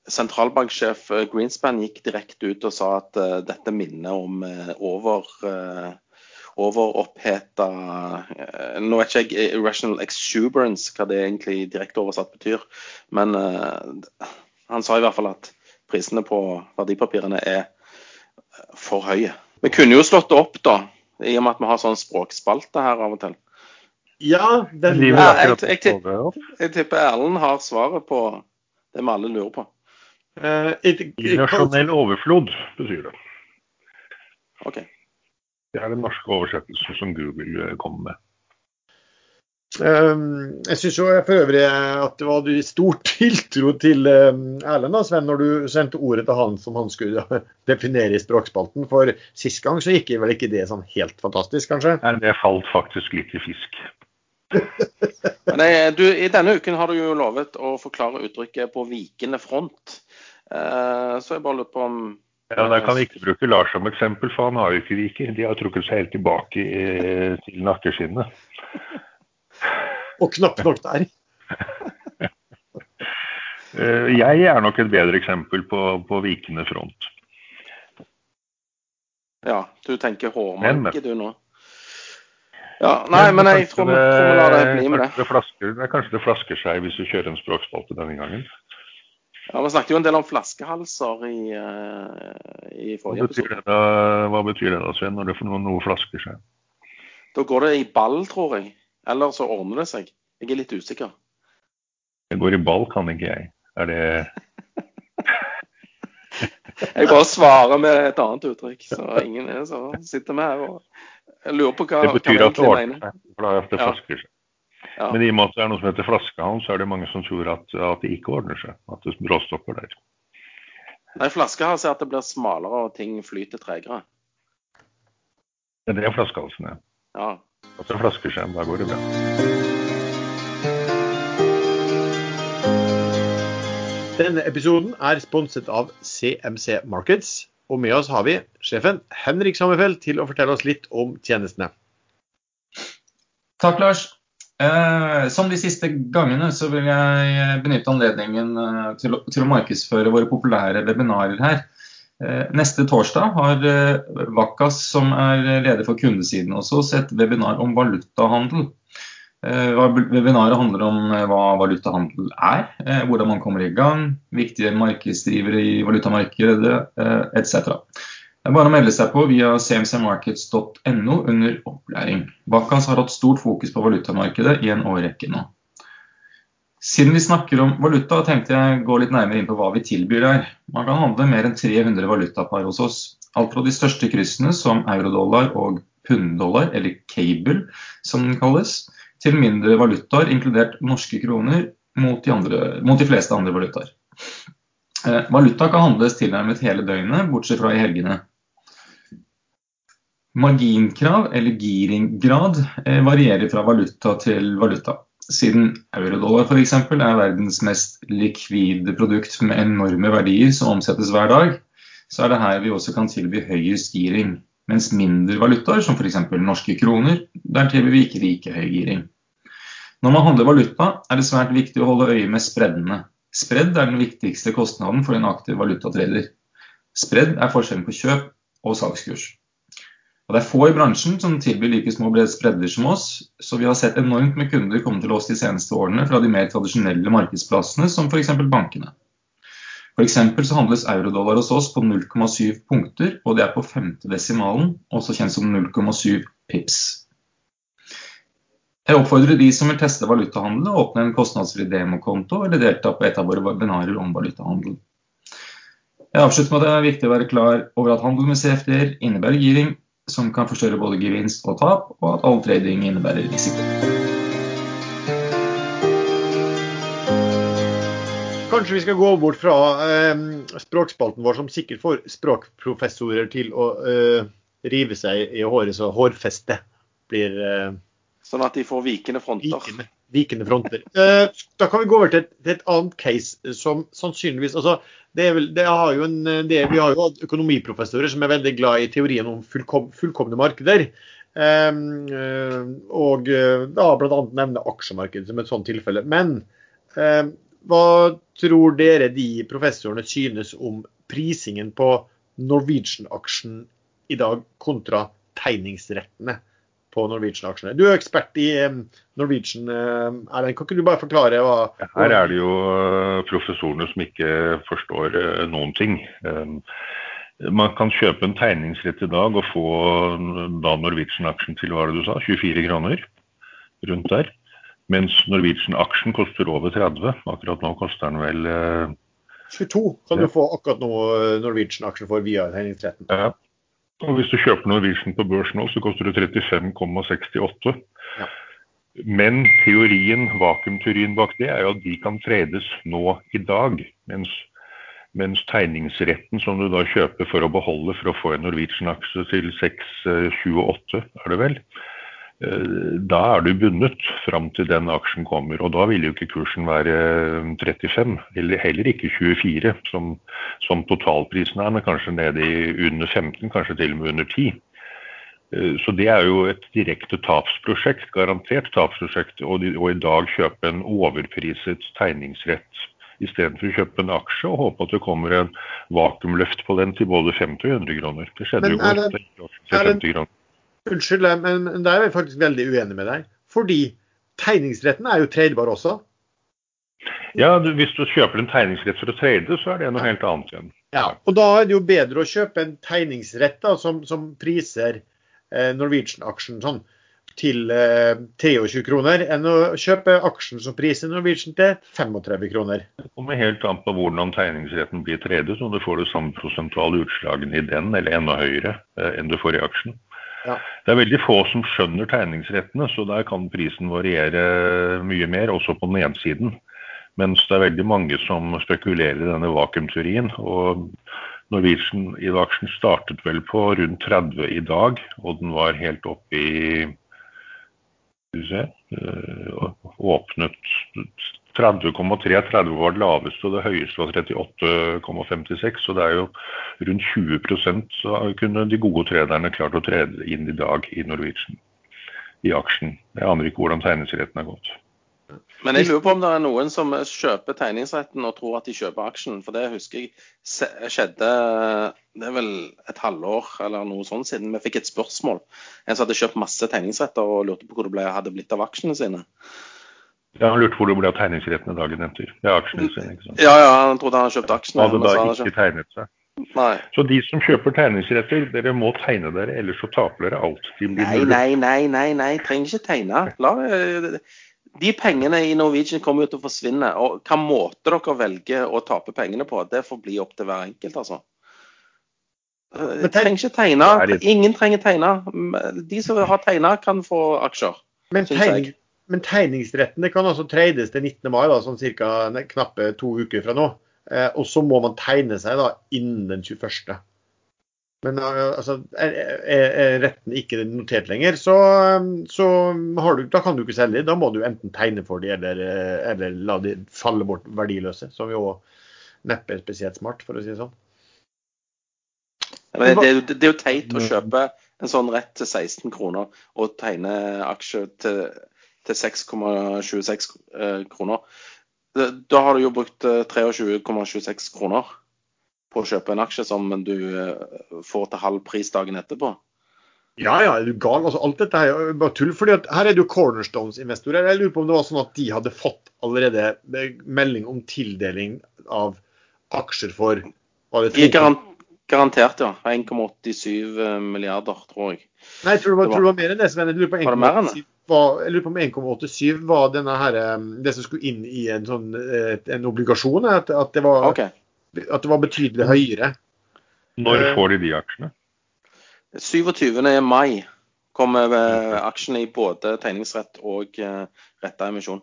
Sentralbanksjef eh, Greenspan gikk direkte ut og sa at uh, dette minner om uh, over uh, overoppheta uh, Nå vet ikke jeg irrational exuberance, hva det egentlig direkte oversatt betyr. Men han sa i hvert fall at prisene på verdipapirene er for høye. Vi kunne jo slått det opp, da, i og med at vi har sånn språkspalte her av og til. Ja, den, ja jeg, jeg, jeg, jeg, tipper Erlend har svaret på det vi alle lurer på. Internasjonell et- Irrasjonell overflod betyr det. OK. Det er den norske oversettelsen som Google eh, kommer med. Um, jeg syns for øvrig at det var stor tiltro til um, Erlend da, Sven, når du sendte ordet til han som han skulle definere i språkspalten. For sist gang så gikk vel ikke det sånn helt fantastisk, kanskje? Nei, Det falt faktisk litt i fisk. Men det, du, I denne uken har du jo lovet å forklare uttrykket 'på vikende front'. Eh, så jeg bare lurer på om Ja, Der kan vi ikke bruke Lars som eksempel, for han har jo ikke viker. De har trukket seg helt tilbake i, til nakkeskinnet. Og knapt nok der. Eh, Jeg er nok et bedre eksempel på, på vikende front. Ja, du tenker hårmarke du nå? Ja, nei, men jeg tror, vi- lar det bli med det. Kanskje det, flasker, kanskje det flasker seg hvis du kjører en språkspalte denne gangen. Ja, Vi snakket jo en del om flaskehalser i, eh, i forrige hva episode. det da, hva betyr det da Sven, når det, når noe flasker seg? Da går det i ball, tror jeg. Eller så ordner det seg. Jeg er litt usikker. Det går i ball, kan ikke jeg. Er det Jeg bare svarer med et annet uttrykk, så ingen er så sitter med her og jeg lurer på hva, Det betyr hva at det ordner seg. For da er det Ja. flasker seg. Ja. Men i og med at det er noe som heter flaskehals, så er det mange som tror at, at det ikke ordner seg. At det bråstopper der. Nei, flaskehals er at det blir smalere og ting flyter tregere. Ja, det er flaskehalsen, ja. Ja. At det flasker seg, da går det bra. Denne episoden er sponset av CMC Markets. Og med oss har vi sjefen Henrik Sommerfeld til å fortelle oss litt om tjenestene. Takk, Lars. Eh, som de siste gangene så vil jeg benytte anledningen eh, til, å, til å markedsføre våre populære webinarer her. Eh, neste torsdag har eh, Vakkas, som er leder for kundesiden oss, et webinar om valutahandel. Eh, webinaret handler om eh, hva valutahandel er, eh, hvordan man kommer i gang, viktige markedsdrivere i valutamarkedet etc. Det er bare å melde seg på via cmcmarkets.no under opplæring. Bakkas har hatt stort fokus på valutamarkedet i en årrekke nå. Siden vi snakker om valuta, tenkte jeg gå litt nærmere inn på hva vi tilbyr der. Man kan handle mer enn 300 valutapar hos oss. Alt fra de største kryssene som eurodollar og punddollar, eller cable som den kalles, til mindre valutaer, inkludert norske kroner, mot de, andre, mot de fleste andre valutaer. Eh, valuta kan handles tilnærmet hele døgnet, bortsett fra i helgene. Marginkrav, eller giringgrad, eh, varierer fra valuta til valuta. Siden eurodollar f.eks. er verdens mest likvide produkt med enorme verdier som omsettes hver dag, så er det her vi også kan tilby høyest giring. Mens mindre valutaer, som f.eks. norske kroner, der tilbyr vi ikke like høy giring. Når man handler valuta, er det svært viktig å holde øye med spreddene. Spredd er den viktigste kostnaden for en aktiv valutatrader. Spredd er forskjellen på kjøp og salgskurs. Og Det er få i bransjen som tilbyr like små spredder som oss, så vi har sett enormt med kunder komme til oss de seneste årene fra de mer tradisjonelle markedsplassene, som f.eks. bankene. F.eks. så handles eurodollar hos oss på 0,7 punkter, og det er på femte desimalen, også kjent som 0,7 pips. Jeg oppfordrer de som vil teste valutahandel, å åpne en kostnadsfri demokonto eller delta på et av våre webinarer om valutahandel. Jeg avslutter med at det er viktig å være klar over at handel med CFD-er innebærer giring, som kan forstørre både gevinst og tap, og at all trading innebærer risiko. Kanskje vi skal gå bort fra eh, språkspalten vår, som sikkert får språkprofessorer til å eh, rive seg i håret så hårfestet blir eh, Sånn at de får vikende fronter. vikende, vikende fronter. Eh, da kan vi gå over til et, til et annet case som sannsynligvis altså, det er vel, det har jo en, det, Vi har jo hatt økonomiprofessorer som er veldig glad i teorien om fullkom, fullkomne markeder. Eh, eh, og eh, da bl.a. nevne aksjemarkedet som et sånt tilfelle. Men eh, hva tror dere de professorene synes om prisingen på Norwegian-aksjen i dag kontra tegningsrettene på Norwegian-aksjene? Du er ekspert i eh, Norwegian. eh, Erlend, kan ikke du bare forklare hva Her er det jo eh, professorene som ikke forstår noen ting. Man kan kjøpe en tegningsrett i dag og få da Norwegian-aksjen til hva det du sa, 24 kroner rundt der. Mens Norwegian-aksjen koster over 30. Akkurat nå koster den vel eh, 22 kan Ja. du få akkurat nå eh, Norwegian-aksjer for via tegningsretten. Ja. Og hvis du kjøper Norwegian på børs nå, så koster det 35,68. Ja. Men teorien, vakuumteorien bak det er jo at de kan tredes nå i dag. Mens, mens tegningsretten som du da kjøper for å beholde for å få en Norwegian-aksje til 6,28, er det vel, eh, da er du bundet fram til den aksjen kommer. Og da vil jo ikke kursen være 35, eller heller ikke 24, som, som totalprisen er, men kanskje nede i under 15, kanskje til og med under 10. Eh, Så det er jo et direkte tapsprosjekt, garantert tapsprosjekt, og, og i dag kjøpe en overpriset tegningsrett istedenfor å kjøpe en aksje og håpe at det kommer en vakuumløft på den til både 50 og 100 kroner. Det skjedde jo jo er godt. det- er det- 50 kroner. Unnskyld, eh, men, da der er jeg faktisk veldig uenig med deg. Fordi tegningsretten er jo tradebar også. Ja, du, Hvis du kjøper en tegningsrett for å trade, så er det noe helt annet igjen. Ja, Og da er det jo bedre å kjøpe en tegningsrett da, som, som priser eh, Norwegian-aksjen sånn til eh, 23 kroner, enn å kjøpe aksjen som priser Norwegian til 35 kroner. Det kommer helt an på hvordan tegningsretten blir tredet, så du får det samme prosentuale utslagene i den, eller enda høyere eh, enn du får i aksjen. Det er veldig få som skjønner tegningsrettene, så der kan prisen variere mye mer, også på den ene siden. Mens det er veldig mange som spekulerer i denne vakuumteorien. og Norwegian i aksjen startet vel på rundt 30 i dag, og den var helt oppe i skal vi se, øh, åpnet 30,3. 30 var det laveste, og det høyeste var 38,56. Så det er jo rundt 20 så kunne de gode trederne klart å trede inn i dag i Norwegian. I aksjen. Jeg aner ikke hvordan tegningsretten er gått. Men jeg lurer på om det er noen som kjøper tegningsretten og tror at de kjøper aksjen. For det husker jeg skjedde Det er vel et halvår eller noe sånt siden vi fikk et spørsmål. En som hadde kjøpt masse tegningsretter og lurte på hvor det ble, hadde blitt av aksjene sine. Jeg har lurt hvor det ble av tegningsrettene dagen etter. Det er aksjene sine, ikke sant. Ja, ja, han trodde han hadde kjøpt aksjene. Hadde da så hadde han ikke kjøpt- tegnet seg. Nei. Så de som kjøper tegningsretter, dere må tegne dere, ellers så taper dere alt. De Nei, nei, nei, nei, nei. trenger ikke tegne. La, eh, de pengene i Norwegian kommer jo til å forsvinne. Og hva måte dere velger å tape pengene på, det får bli opp til hver enkelt, altså. Eh, Men tegn- trenger ikke tegne. Ingen trenger tegne. De som har tegna, kan få aksjer. Men, tegning, men tegningsretten det kan altså trades til 19. mai, da, sånn ca. knappe to uker fra nå. Eh, og så må man tegne seg da innen den 21. Men eh, altså, er, er, retten ikke notert lenger, så, eh, så har du, da kan du ikke selge. Da må du enten tegne for dem eller, eh, eller la de falle bort verdiløse. Som jo neppe er spesielt smart, for å si det sånn. Men det, det, er jo- teit å kjøpe en sånn rett til 16 kroner og tegne aksje til, til 6,26 eh, kroner. Da- har du jo brukt eh, 23,26 kroner på å kjøpe en aksje som du eh, får til halv pris dagen etterpå. Ja, ja, er du gal? Altså, alt dette er jo bare tull. fordi Her er det jo Cornerstones-investorer. Jeg lurer på om det var sånn at de hadde fått allerede melding om tildeling av aksjer for var det De er garan garantert, ja. 1,87 milliarder, tror jeg. Nei, jeg tror det var, det var- tror det var mer enn det. Sven. Jeg lurer på Var det mer enn 1,87 var- jeg lurer på om 1,87 var denne her, um, det som skulle inn i en sånn eh, en obligasjon. At, at, det var, okay. at det var betydelig høyere. Når Eh, får de de aksjene? 27. mai kommer eh, aksjene i både tegningsrett og eh, retta emisjon.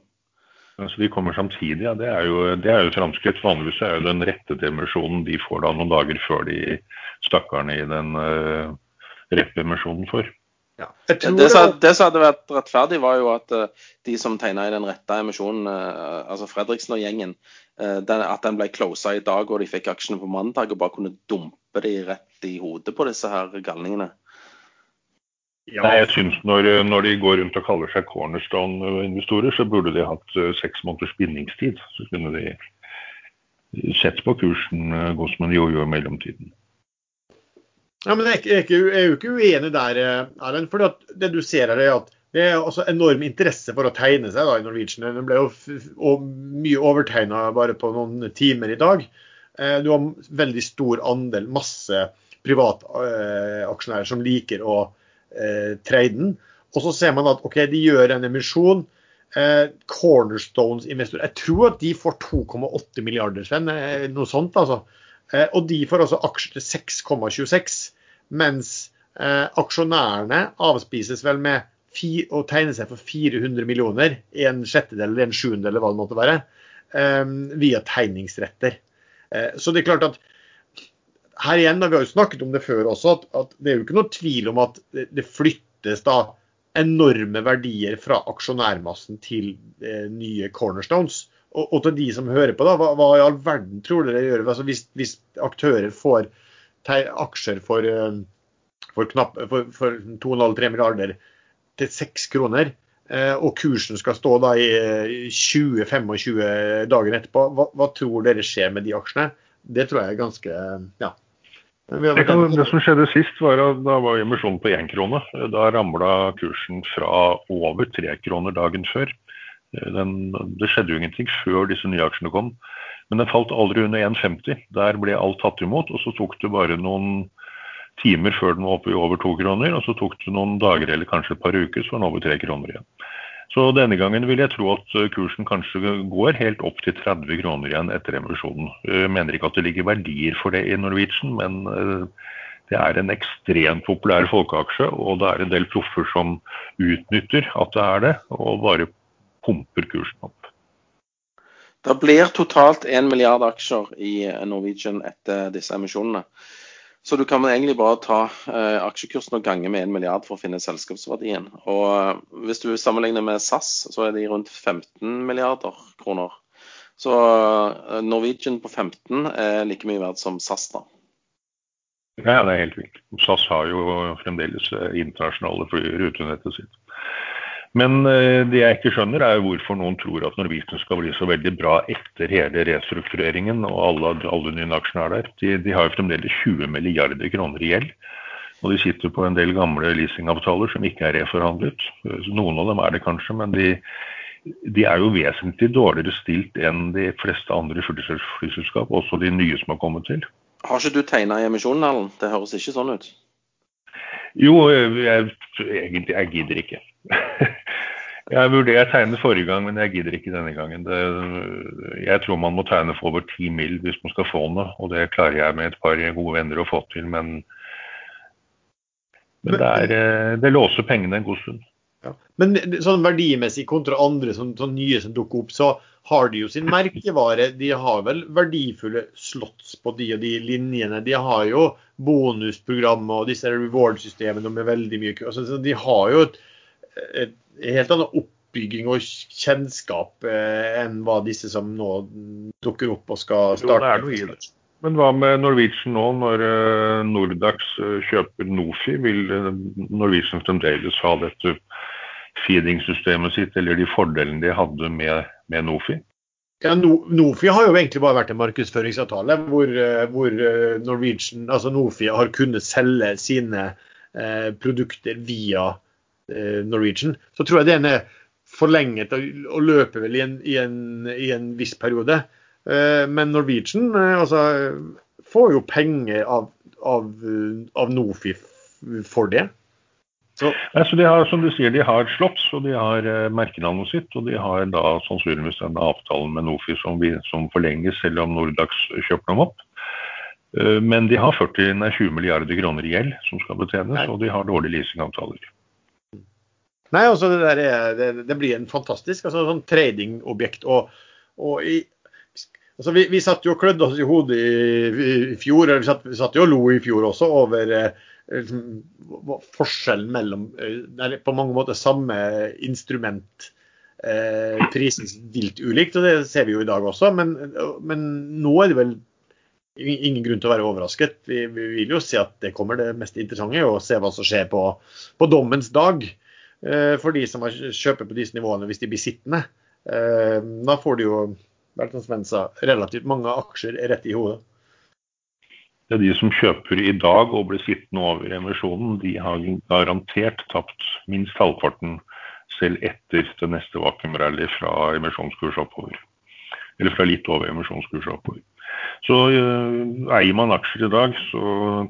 Altså, de kommer samtidig, ja. Det er jo, det er jo et framskritt. Vanligvis er jo den rettede emisjonen de får da noen dager før de stakkarene i den uh, rette emisjonen får. Det, det som- det som hadde vært rettferdig, var jo at uh, de som tegna i den rette emisjonen, uh, altså Fredriksen og gjengen, uh, den, at den ble closa i dag og de fikk aksjene på mandag og bare kunne dumpe de rett i hodet på disse her galningene. ja, Nei, jeg synes når, når de går rundt og kaller seg cornerstone-investorer, så burde de hatt eh, seks måneders bindingstid. Så kunne de sett på kursen eh, gå som en jojo i mellomtiden. Ja, men jeg, er jo ikke uenig der, eh, Erlend. For det du ser her, er at det er også enorm interesse for å tegne seg da, i Norwegian. Den ble jo mye overtegna bare på noen timer i dag. Eh, Du har veldig stor andel, masse privataksjonærer som liker å eh, trade den. Og så ser man at OK, de gjør en emisjon. eh, Cornerstones-investorer Jeg tror at de får 2,8 milliarder, Sven. eh, Noe sånt, altså. Eh, og de får altså aksjer til 6,26, mens eh, aksjonærene avspises vel med å tegne seg for 400 millioner, en sjettedel eller en sjuendedel eller hva det måtte være, eh, via tegningsretter. Så det er klart at her igjen, da, Vi har jo snakket om det før også, at, at det er jo ikke noe tvil om at det, flyttes da enorme verdier fra aksjonærmassen til nye cornerstones. Og, og, til de som hører på, da, hva, hva, i all verden tror dere gjør altså, hvis, hvis, aktører får aksjer for, eh, for, knapp, for, for 2,5-3 milliarder til 6 kroner, eh, og kursen skal stå da i 20-25 eh, dager etterpå, hva, hva tror dere skjer med de aksjene? Det tror jeg er ganske ja, det, kan, det, som skjedde sist, var at da var emisjonen på én krone. Da ramla kursen fra over tre kroner dagen før. Den, det skjedde jo ingenting før disse nye aksjene kom. Men den falt aldri under 1,50. Der ble alt tatt imot. Og så tok det bare noen timer før den var oppe i over to kroner. Og så tok det noen dager eller kanskje et par uker, så var den over tre kroner igjen. Så denne gangen vil jeg tro at eh, kursen kanskje går helt opp til 30 kroner igjen etter emisjonen. Jeg mener ikke at det ligger verdier for det i Norwegian, men eh, det er en ekstremt populær folkeaksje, og det er en del proffer som utnytter at det er det, og bare pumper kursen opp. Det blir totalt 1 milliard aksjer i Norwegian etter disse emisjonene. Så du kan egentlig bare ta eh, aksjekursen og gange med 1 milliard for å finne selskapsverdien. Og eh, hvis du sammenligner med SAS, så er de rundt 15 milliarder kroner. Så eh, Norwegian på 15 er like mye verdt som SAS, da. Ja, det er helt vilt. SAS har jo fremdeles eh, internasjonale rutenettet sitt. Men eh, det jeg ikke skjønner, er hvorfor noen tror at Norwegian skal bli så veldig bra etter hele restruktureringen og alle, alle nye aksjene er der. De, de har jo fremdeles 20 milliarder kroner i gjeld. Og de sitter på en del gamle leasingavtaler som ikke er reforhandlet. Noen av dem er det kanskje, men de, de er jo vesentlig dårligere stilt enn de fleste andre flyselskap, også de nye som har kommet til. Har ikke du tegna i emisjonen, Erlend? Det høres ikke sånn ut? Jo, jeg, egentlig jeg gidder ikke. Jeg vurderte tegne forrige gang, men jeg gidder ikke denne gangen. Det, jeg tror man må tegne for over ti mil hvis man skal få noe, og det klarer jeg med et par gode venner å få til. Men, men det, er, eh, det, låser pengene en god stund. Ja. Men sånn verdimessig kontra andre sånn, sånn nye som dukker opp, så har de jo sin merkevare. De har vel verdifulle slotts på de og de linjene. De har jo bonusprogrammer og disse reward-systemene med veldig mye altså, De har jo et helt annen oppbygging og kjennskap eh, enn hva disse som nå dukker opp og skal starte. Jo, det er noe. Men hva med Norwegian nå, når uh, Nordax uh, kjøper Nofi? Vil Norwegian fremdeles ha dette feeding-systemet sitt, eller de fordelene de hadde med, med Nofi? Ja, no, Nofi har jo egentlig bare vært en markedsføringsavtale hvor, hvor Norwegian, altså Nofi har kunnet selge sine produkter via Eh, Norwegian, så tror jeg den er forlenget og løper vel i en, i en, i en viss periode. Eh, men Norwegian eh, altså, får jo penger av, av, av Nofi for det. Så. Altså de har, som du sier, de har Slotts og de har merkenavnet sitt. Og de har da sannsynligvis den avtalen med Nofi som, vi, som forlenges selv om Nordax kjøper dem opp. Men de har 40, nei, 20 milliarder kroner i gjeld som skal betjenes, og de har dårlige leasingavtaler. Nei, altså det, der er, det, det blir en fantastisk altså, sånn tradingobjekt. Og, og altså, vi, vi satt jo og klødde oss i hodet i, i fjor, eller vi satt, vi satt, jo og lo i fjor også over eh, liksom, forskjellen mellom eh, på mange måter samme instrument. Eh, prisen vilt ulikt, og det ser vi jo i dag også. Men, men nå er det vel ingen grunn til å være overrasket. Vi, vi, vil jo se at det kommer det mest interessante, og se hva som skjer på, på dommens dag. Eh, for de som kjøper på disse nivåene hvis de blir sittende. Eh, da får du jo sa, relativt mange aksjer rett i hodet. Det er de som kjøper i dag og blir sittende over emisjonen, de har garantert tapt minst halvparten selv etter det neste vakuumrally fra emisjonskurs oppover. Eller fra litt over emisjonskurs oppover. Så uh, eier man aksjer i dag, så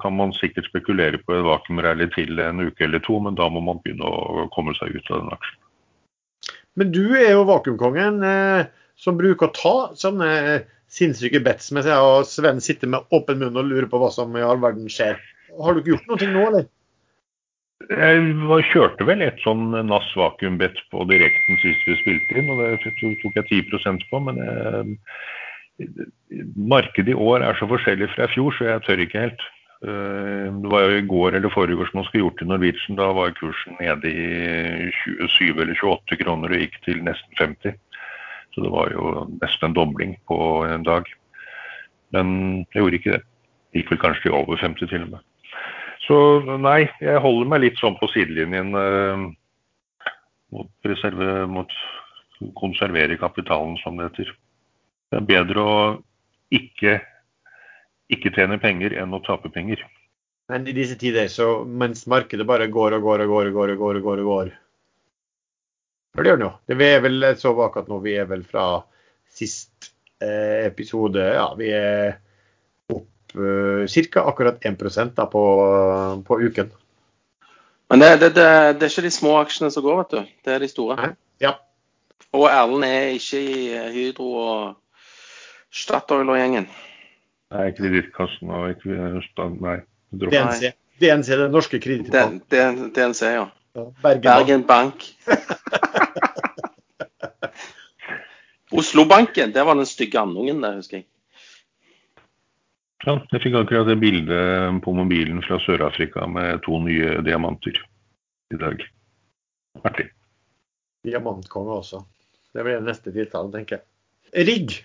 kan man sikkert spekulere på en vakuumrally til en uke eller to, men da må man begynne å komme seg ut av den aksjen. Men du er jo vakuumkongen eh, som bruker å ta sånne sinnssyke bets med seg, og Sven sitter med åpen munn og lurer på hva som i all verden skjer. Har du ikke gjort noe nå, eller? Jeg kjørte vel et sånn NAS vakuumbett på direkten sist vi spilte inn, og det tok jeg 10% på. Men eh, markedet i år er så forskjellig fra i fjor, så jeg tør ikke helt. Eh, det var jo i går eller forrige som man skulle gjort i Norwegian. Da var kursen nede i 27 eller 28 kroner og gikk til nesten 50. Så det var jo nesten en dobling på en dag. Men jeg gjorde ikke det. Gikk vel kanskje til over 50 til og med. Så nei, jeg holder meg litt sånn på sidelinjen eh, mot, reserve, mot konservere kapitalen, som det heter. Det er bedre å ikke, ikke tjene penger enn å tape penger. Men i disse tider, så mens markedet bare går og går og går og går og går, og går, og går. det gjør det jo. Det er vel så akkurat nå, vi er vel fra sist eh, episode. Ja, vi er opp eh, ca. akkurat 1 da, på, på uken. Men det, det, det, det, er ikke de små aksjene som går, vet du. Det er de store. Nei. Ja. Og Erlend er ikke i Hydro og Statoil og gjengen. Nei, Kredittkassen og ikke Nei. DNC. DNC, Den norske kredittbanken. DNC, ja. ja. Bergen, Bergen Bank. Oslobanken, det var den stygge andungen der, husker jeg. Ja, jeg fikk akkurat det bildet på mobilen fra Sør-Afrika med to nye diamanter i dag. Artig. Diamantkonge også. Det blir det neste tiltale, tenker jeg. Rigg.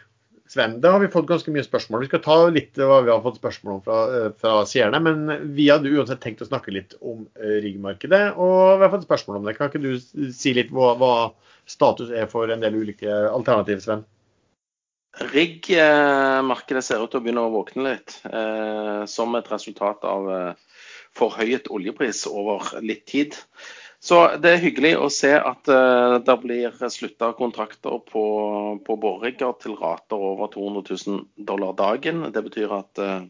Sven, da har vi fått ganske mye spørsmål. Vi skal ta litt hva vi har fått spørsmål om fra, eh, fra seerne. Men vi hadde uansett tenkt å snakke litt om eh, riggmarkedet, og vi har fått spørsmål om det. Kan ikke du si litt hva, hva status er for en del ulike alternativer, Sven? Rigg-markedet ser ut til å begynne å våkne litt, eh, som et resultat av eh, forhøyet oljepris over litt tid. Så det er hyggelig å se at uh, det blir slutta kontrakter på, på borerigger til rater over 200 000 dollar dagen. Det betyr at uh,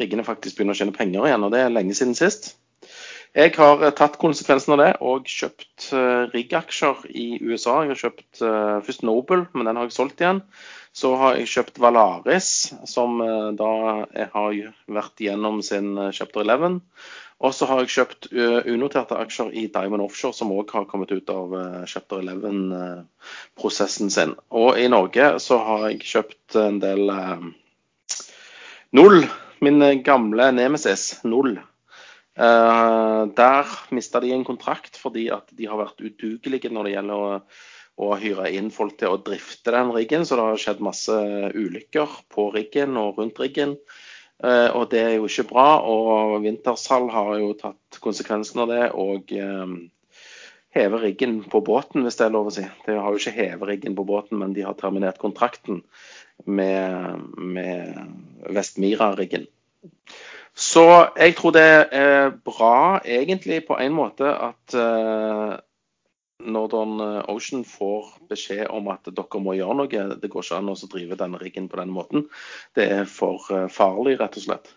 riggene faktisk begynner å tjene penger igjen, og det er lenge siden sist. Jeg har eh, tatt konsekvensen av det og kjøpt uh, rigg-aksjer i USA. Jeg har kjøpt uh, først Noble, men den har jeg solgt igjen. Så har jeg kjøpt Valaris, som uh, da har vært gjennom sin chapter 11. Og så har jeg kjøpt eh, unoterte aksjer i Diamond Offshore, som òg har kommet ut av chapter 11-prosessen sin. Og i Norge så har jeg kjøpt en del Null, min gamle nemesis, Null. der mista de en kontrakt fordi at de har vært udugelige når det gjelder å å hyre inn folk til å drifte den riggen. Så det har skjedd masse ulykker på riggen og rundt riggen. Eh, og det er jo ikke bra. Og Wintershall har jo tatt konsekvensen av det og eh, hever riggen på båten, hvis det er lov å si. De har jo ikke hevet riggen på båten, men de har terminert kontrakten med, med Vestmira-riggen. Så jeg tror det er bra, egentlig, på en måte at uh, Northern eh, Ocean får beskjed om at dere må gjøre noe. Det går ikke an å drive denne riggen på den måten. Det er for eh, farlig, rett og slett.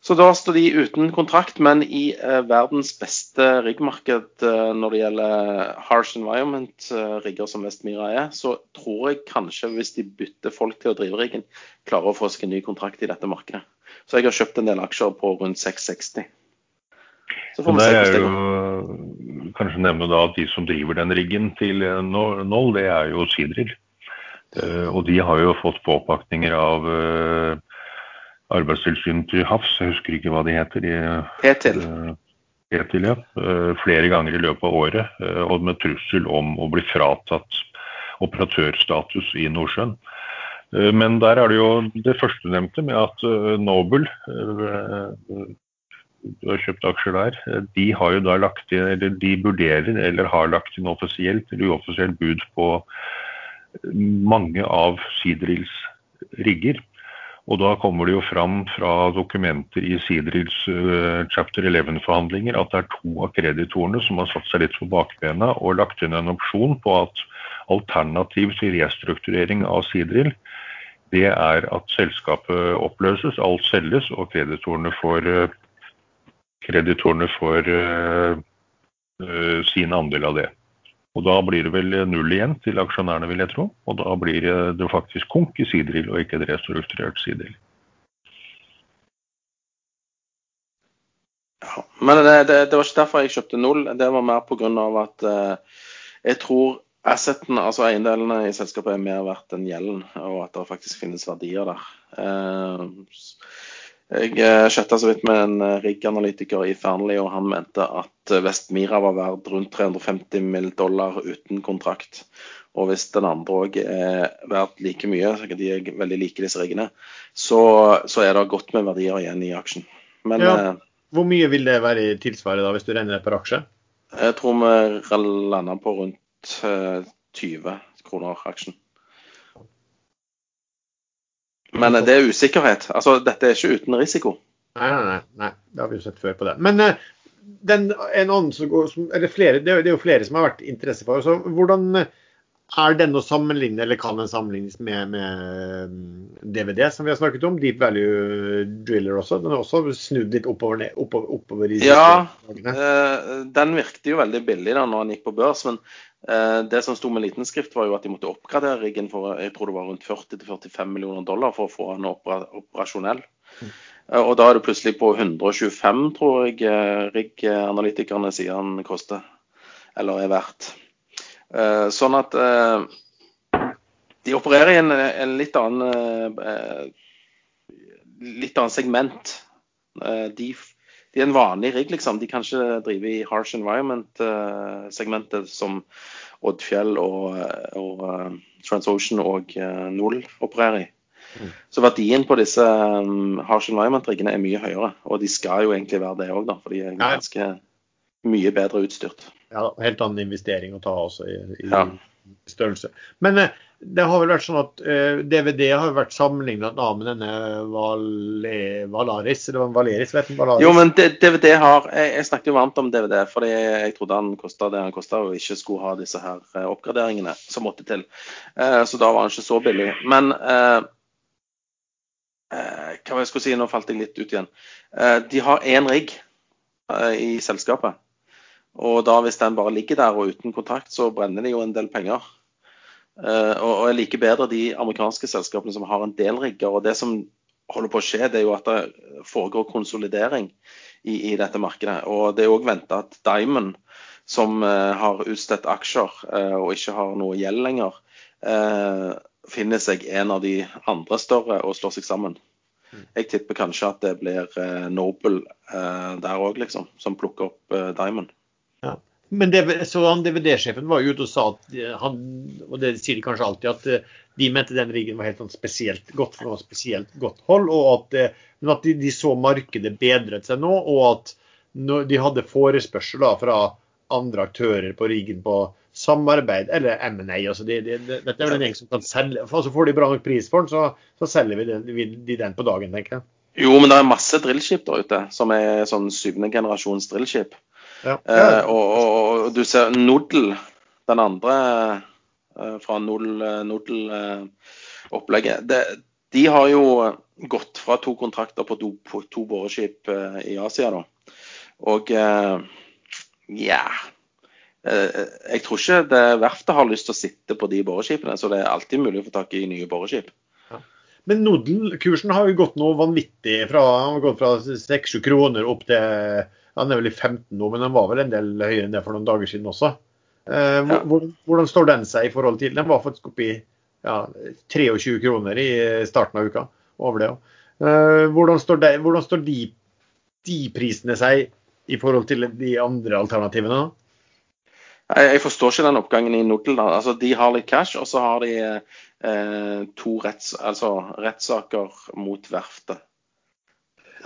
Så da står de uten kontrakt, men i eh, verdens beste riggmarked eh, når det gjelder harsh environment-rigger eh, som Vestmira er, så tror jeg kanskje hvis de bytter folk til å drive riggen, klarer å få seg en ny kontrakt i dette markedet. Så jeg har kjøpt en del aksjer på rundt 660. Så får vi se hvordan det går. Kanskje nevne da at de som driver den riggen til eh, Noll, det er jo Seadrill. Uh, og de har jo fått påpakninger av uh, Arbeidstilsynet til havs, jeg husker ikke hva de heter. Petil. Petil, ja. flere ganger i løpet av året, og med trussel om å bli fratatt operatørstatus i Nordsjøen. Men der er det jo det førstenevnte med at Noble du har kjøpt aksjer der, de har jo da lagt inn, eller de vurderer eller har lagt inn offisielt eller uoffisielt bud på mange av Sidrils rigger. Og da kommer det jo fram fra dokumenter i Sidrils uh, chapter 11-forhandlinger at det er to av kreditorene som har satt seg litt på bakbena og lagt inn en opsjon på at alternativ til restrukturering av Sidril, det er at selskapet oppløses, alt selges og kreditorene får uh, kreditorene får uh, uh, sin andel av det. Og da blir det vel null igjen til aksjonærene, vil jeg tro. Og da blir det faktisk konk i sidrill og ikke et restrukturert sidrill. Ja, men det, det, det, var ikke derfor jeg kjøpte null. Det var mer pga. at eh, jeg tror asseten, altså eiendelene i selskapet er mer verdt enn gjelden, og at det faktisk finnes verdier der. Eh, jeg chatta så vidt med en rigganalytiker i Fearnley, og han mente at Vestmira var verdt rundt 350 mill. dollar uten kontrakt. Og hvis den andre òg er verdt like mye, de er veldig like disse riggene, så, så, er det godt med verdier igjen i aksjen. Men ja. Hvor mye vil det være i tilsvaret da, hvis du regner det per aksje? Jeg tror vi lander på rundt 20 kroner aksjen. Men det er usikkerhet. Altså, dette er ikke uten risiko. Nei, nei, nei. nei. Det har vi jo sett før på det. Men den, en annen som går, som, eller flere, det er jo flere som har vært interesse for. Så hvordan er den å sammenligne, eller kan den sammenlignes med, med, DVD, som vi har snakket om? Deep Value Driller også. Den er også snudd litt oppover, ned, oppover, oppover i Ja, eh, den virket jo veldig billig da når den gikk på børs. Men eh, det som sto med liten skrift, var jo at de måtte oppgradere riggen for jeg tror det var rundt 40-45 millioner dollar for å få den opera, operasjonell. Mm. Og da er det plutselig på 125, tror jeg eh, rigg-analytikerne sier den koster, eller er verdt. Eh, sånn at eh, de opererer i en, en litt annen eh, litt annen segment. De, er en vanlig rigg, liksom. De kan ikke drive i harsh environment-segmentet som Oddfjell og, og TransOcean og Null opererer i. Mm. Så verdien på disse um, harsh environment-riggene er mye høyere. Og de skal jo egentlig være det òg, for de er ganske mye bedre utstyrt. Ja, helt annen investering å ta også i, i ja. størrelse. Men eh, det har vel vært sånn at uh, DVD har vært sammenlignet med denne Vale, Valaris, eller Valeris, vet du, Valaris. Jo, men DVD har Jeg, jeg snakket jo varmt om DVD, fordi jeg trodde han kosta det han kosta, og ikke skulle ha disse her eh, oppgraderingene som måtte til. Uh, så da var han ikke så billig. Men uh, eh, hva var jeg skulle si, nå falt jeg litt ut igjen. de har én rigg i selskapet. Og da hvis den bare ligger der og uten kontakt, så brenner de jo en del penger. Uh, og jeg liker bedre de amerikanske selskapene som har en del rigger. Og det som holder på å skje, det er jo at det foregår konsolidering i, i dette markedet. Og det er òg venta at Diamond, som uh, har utstedt aksjer uh, og ikke har noe gjeld lenger, finner seg en av de andre større og slår seg sammen. Mm. Jeg tipper kanskje at det blir Noble der òg, liksom, som plukker opp Diamond. Men DVD-sjefen var jo ute og sa at eh, han, og det sier de kanskje alltid, at eh, de mente den riggen var helt sånn spesielt godt for noe spesielt godt hold. og at, eh, Men at de, de så markedet bedret seg nå, og at de hadde forespørsel da, fra andre aktører på riggen på samarbeid eller M&A. Altså de, de, dette er vel en gjeng som kan selge. altså Får de bra nok pris for den, så, så selger vi den, de den på dagen, tenker jeg. Jo, men det er masse drillskip der ute som er sånn syvende generasjons drillskip. Ja. Eh, og, og, og, du ser Nodel, den andre eh, fra Nodel-opplegget. Eh, de har jo gått fra to kontrakter på to, på to boreskip eh, i Asia, da. Og eh, ja eh, Jeg tror ikke det verftet har lyst til å sitte på de boreskipene, så det er alltid mulig å få tak i nye boreskip. Men Nodel-kursen har jo gått noe vanvittig. Fra, han har gått fra 6-7 kroner opp til han er vel i 15 nå, men han var vel en del høyere enn det for noen dager siden også. Eh, hvordan, hvordan, står den seg i forhold til Den var faktisk oppe i ja, 23 kroner i starten av uka. Over det. Eh, hvordan står, de, hvordan står de, de, prisene seg i forhold til de andre alternativene? Jeg forstår ikke den oppgangen i Nodel. Altså, de har litt cash, og så har de eh, to retts, altså, rettssaker mot verftet.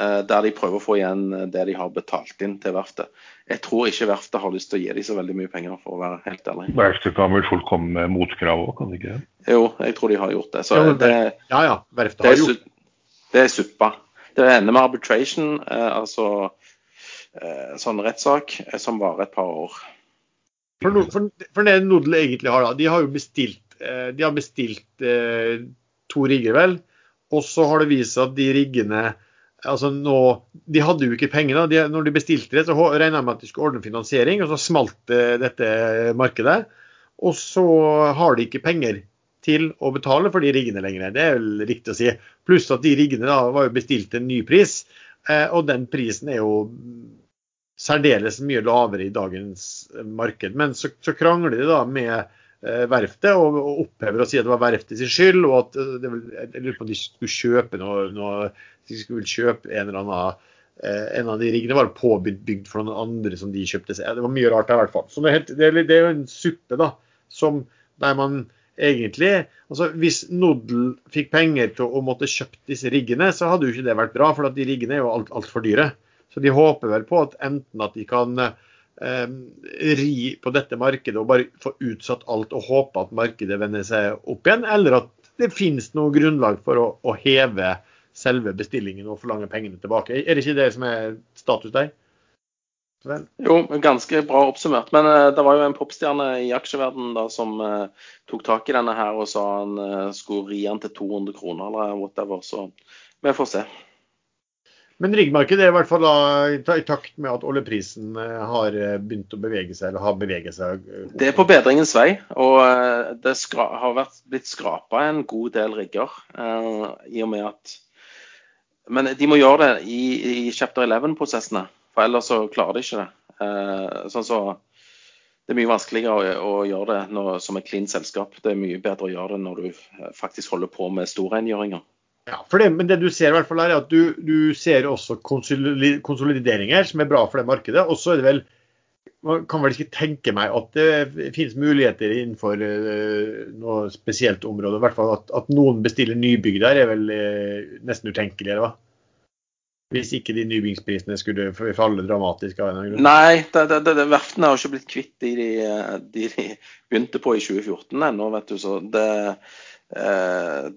Eh, der de prøver å få igjen eh, det de har betalt inn til verftet. Jeg tror ikke verftet har lyst til å gi dem så veldig mye penger, for å være helt ærlig. Verftet kan vel folk komme med motkrav òg, kan de ikke? Jo, jeg tror de har gjort det. Så ja, det, ja, ja, verftet har gjort det. Det er suppa. Det ender med arbitration, eh, altså eh, sånn rettssak, eh, som varer et par år. For, no, for, for det Nodel egentlig har, da, de har jo bestilt, eh, de har bestilt to rigger, vel. Og så har det vist seg at de riggene altså nå, De hadde jo ikke penger. da, de, når de bestilte det, så regna de med at de skulle ordne finansiering, og så smalt dette markedet. og så har de ikke penger til å betale for de riggene lenger. Det er vel riktig å si. Pluss at de riggene da var jo bestilt til en ny pris, eh, og den prisen er jo særdeles mye lavere i dagens marked. Men så, så krangler de da med verftet og, opphever å si at det var verftet sin skyld, og at eh, det, jeg lurer på om de skulle kjøpe noe, noe de skulle kjøpe en eller annen en av de riggene var påbygd for noen andre som de kjøpte seg. Det var mye rart i hvert fall. Så det er, helt, det er, det er jo en suppe da, som, der man egentlig. Altså, hvis Nodel fikk penger til å måtte kjøpe disse riggene, så hadde jo ikke det vært bra, for de riggene er jo altfor alt, alt dyre. Så de håper vel på at enten at de kan eh, ri på dette markedet og bare få utsatt alt og håpe at markedet vender seg opp igjen, eller at det finnes noe grunnlag for å, å heve selve bestillingen og forlange pengene tilbake. Er det ikke det som er status der? Vel. Jo, ganske bra oppsummert. Men uh, det var jo en popstjerne i aksjeverdenen da som uh, tok tak i denne her og sa han uh, skulle ri den til 200 kroner eller whatever. Så vi får se. Men riggmarkedet er i hvert fall da, i takt med at oljeprisen har begynt å bevege seg, eller har beveget seg? Det er på bedringens vei. Og det har vært, blitt skrapa en god del rigger. I og med at Men de må gjøre det i, i chapter 11-prosessene. For ellers så klarer de ikke det. Eh, sånn så det er mye vanskeligere å, å gjøre det når, som et clean selskap. Det er mye bedre å gjøre det når du eh, faktisk holder på med storrengjøringer. Ja, for det, men det du ser i hvert fall er at du, du ser også konsolideringer som er bra for det markedet. Og så er det vel man kan vel ikke tenke meg at det finnes muligheter innenfor uh, noe spesielt område. I hvert fall at, at noen bestiller nybygg der er vel uh, nesten utenkelig, eller hva? Hvis ikke de nybyggingsprisene skulle falle dramatisk? av en grunn. Nei, det, det, det, verftene har ikke blitt kvitt de de, de de, begynte på i 2014 ennå, vet du. Så det eh,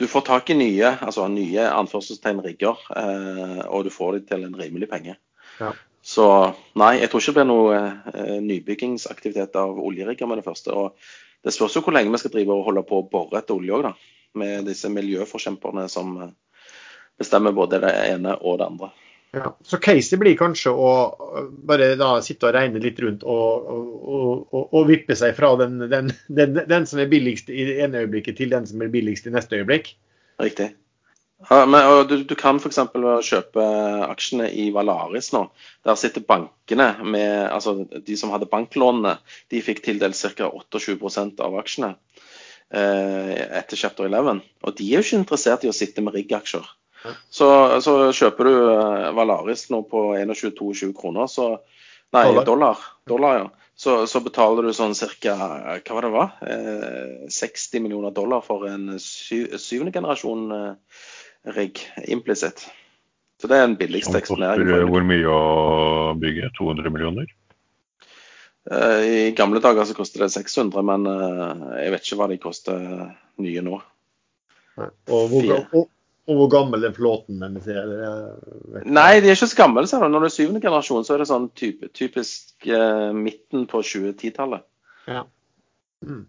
Du får tak i nye, altså nye anførselstegn rigger, eh, og du får dem til en rimelig penge. Ja. Så nei, jeg tror ikke det blir noe eh, nybyggingsaktivitet av oljerigger med det første. og Det spørs jo hvor lenge vi skal drive og holde på å bore etter olje òg, da. Med disse miljøforkjemperne som eh, bestemmer både det ene og det andre. Ja, så caset blir kanskje å bare da sitte og regne litt rundt og, og, og, og vippe seg fra den, den, den, den, som er billigst i det ene øyeblikket, til den som er billigst i neste øyeblikk? Riktig. Ja, men, du, du kan f.eks. kjøpe aksjene i Valaris nå. Der sitter bankene med altså De som hadde banklånene, de fikk tildelt ca. 28% av aksjene eh, etter chapter 11. Og de er jo ikke interessert i å sitte med rigg-aksjer. Så, så, kjøper du eh, Valaris nå på 21-22 kroner, så Nei, dollar. dollar, ja. Så, så, betaler du sånn ca. hva var det var? Eh, 60 millioner dollar for en sy syvende generasjon eh, rigg implisitt. Så det er den billigste eksponeringen. Hvor mye å bygge? 200 millioner? Eh, I gamle dager så koster det 600, men eh, jeg vet ikke hva de koster nye nå. Og hvor, og, og hvor gammel er flåten deres er? Nei, de er ikke så gamle. Så Når du er syvende generasjon, så er det sånn type, typisk eh, midten på 2010-tallet. Ja. Mm.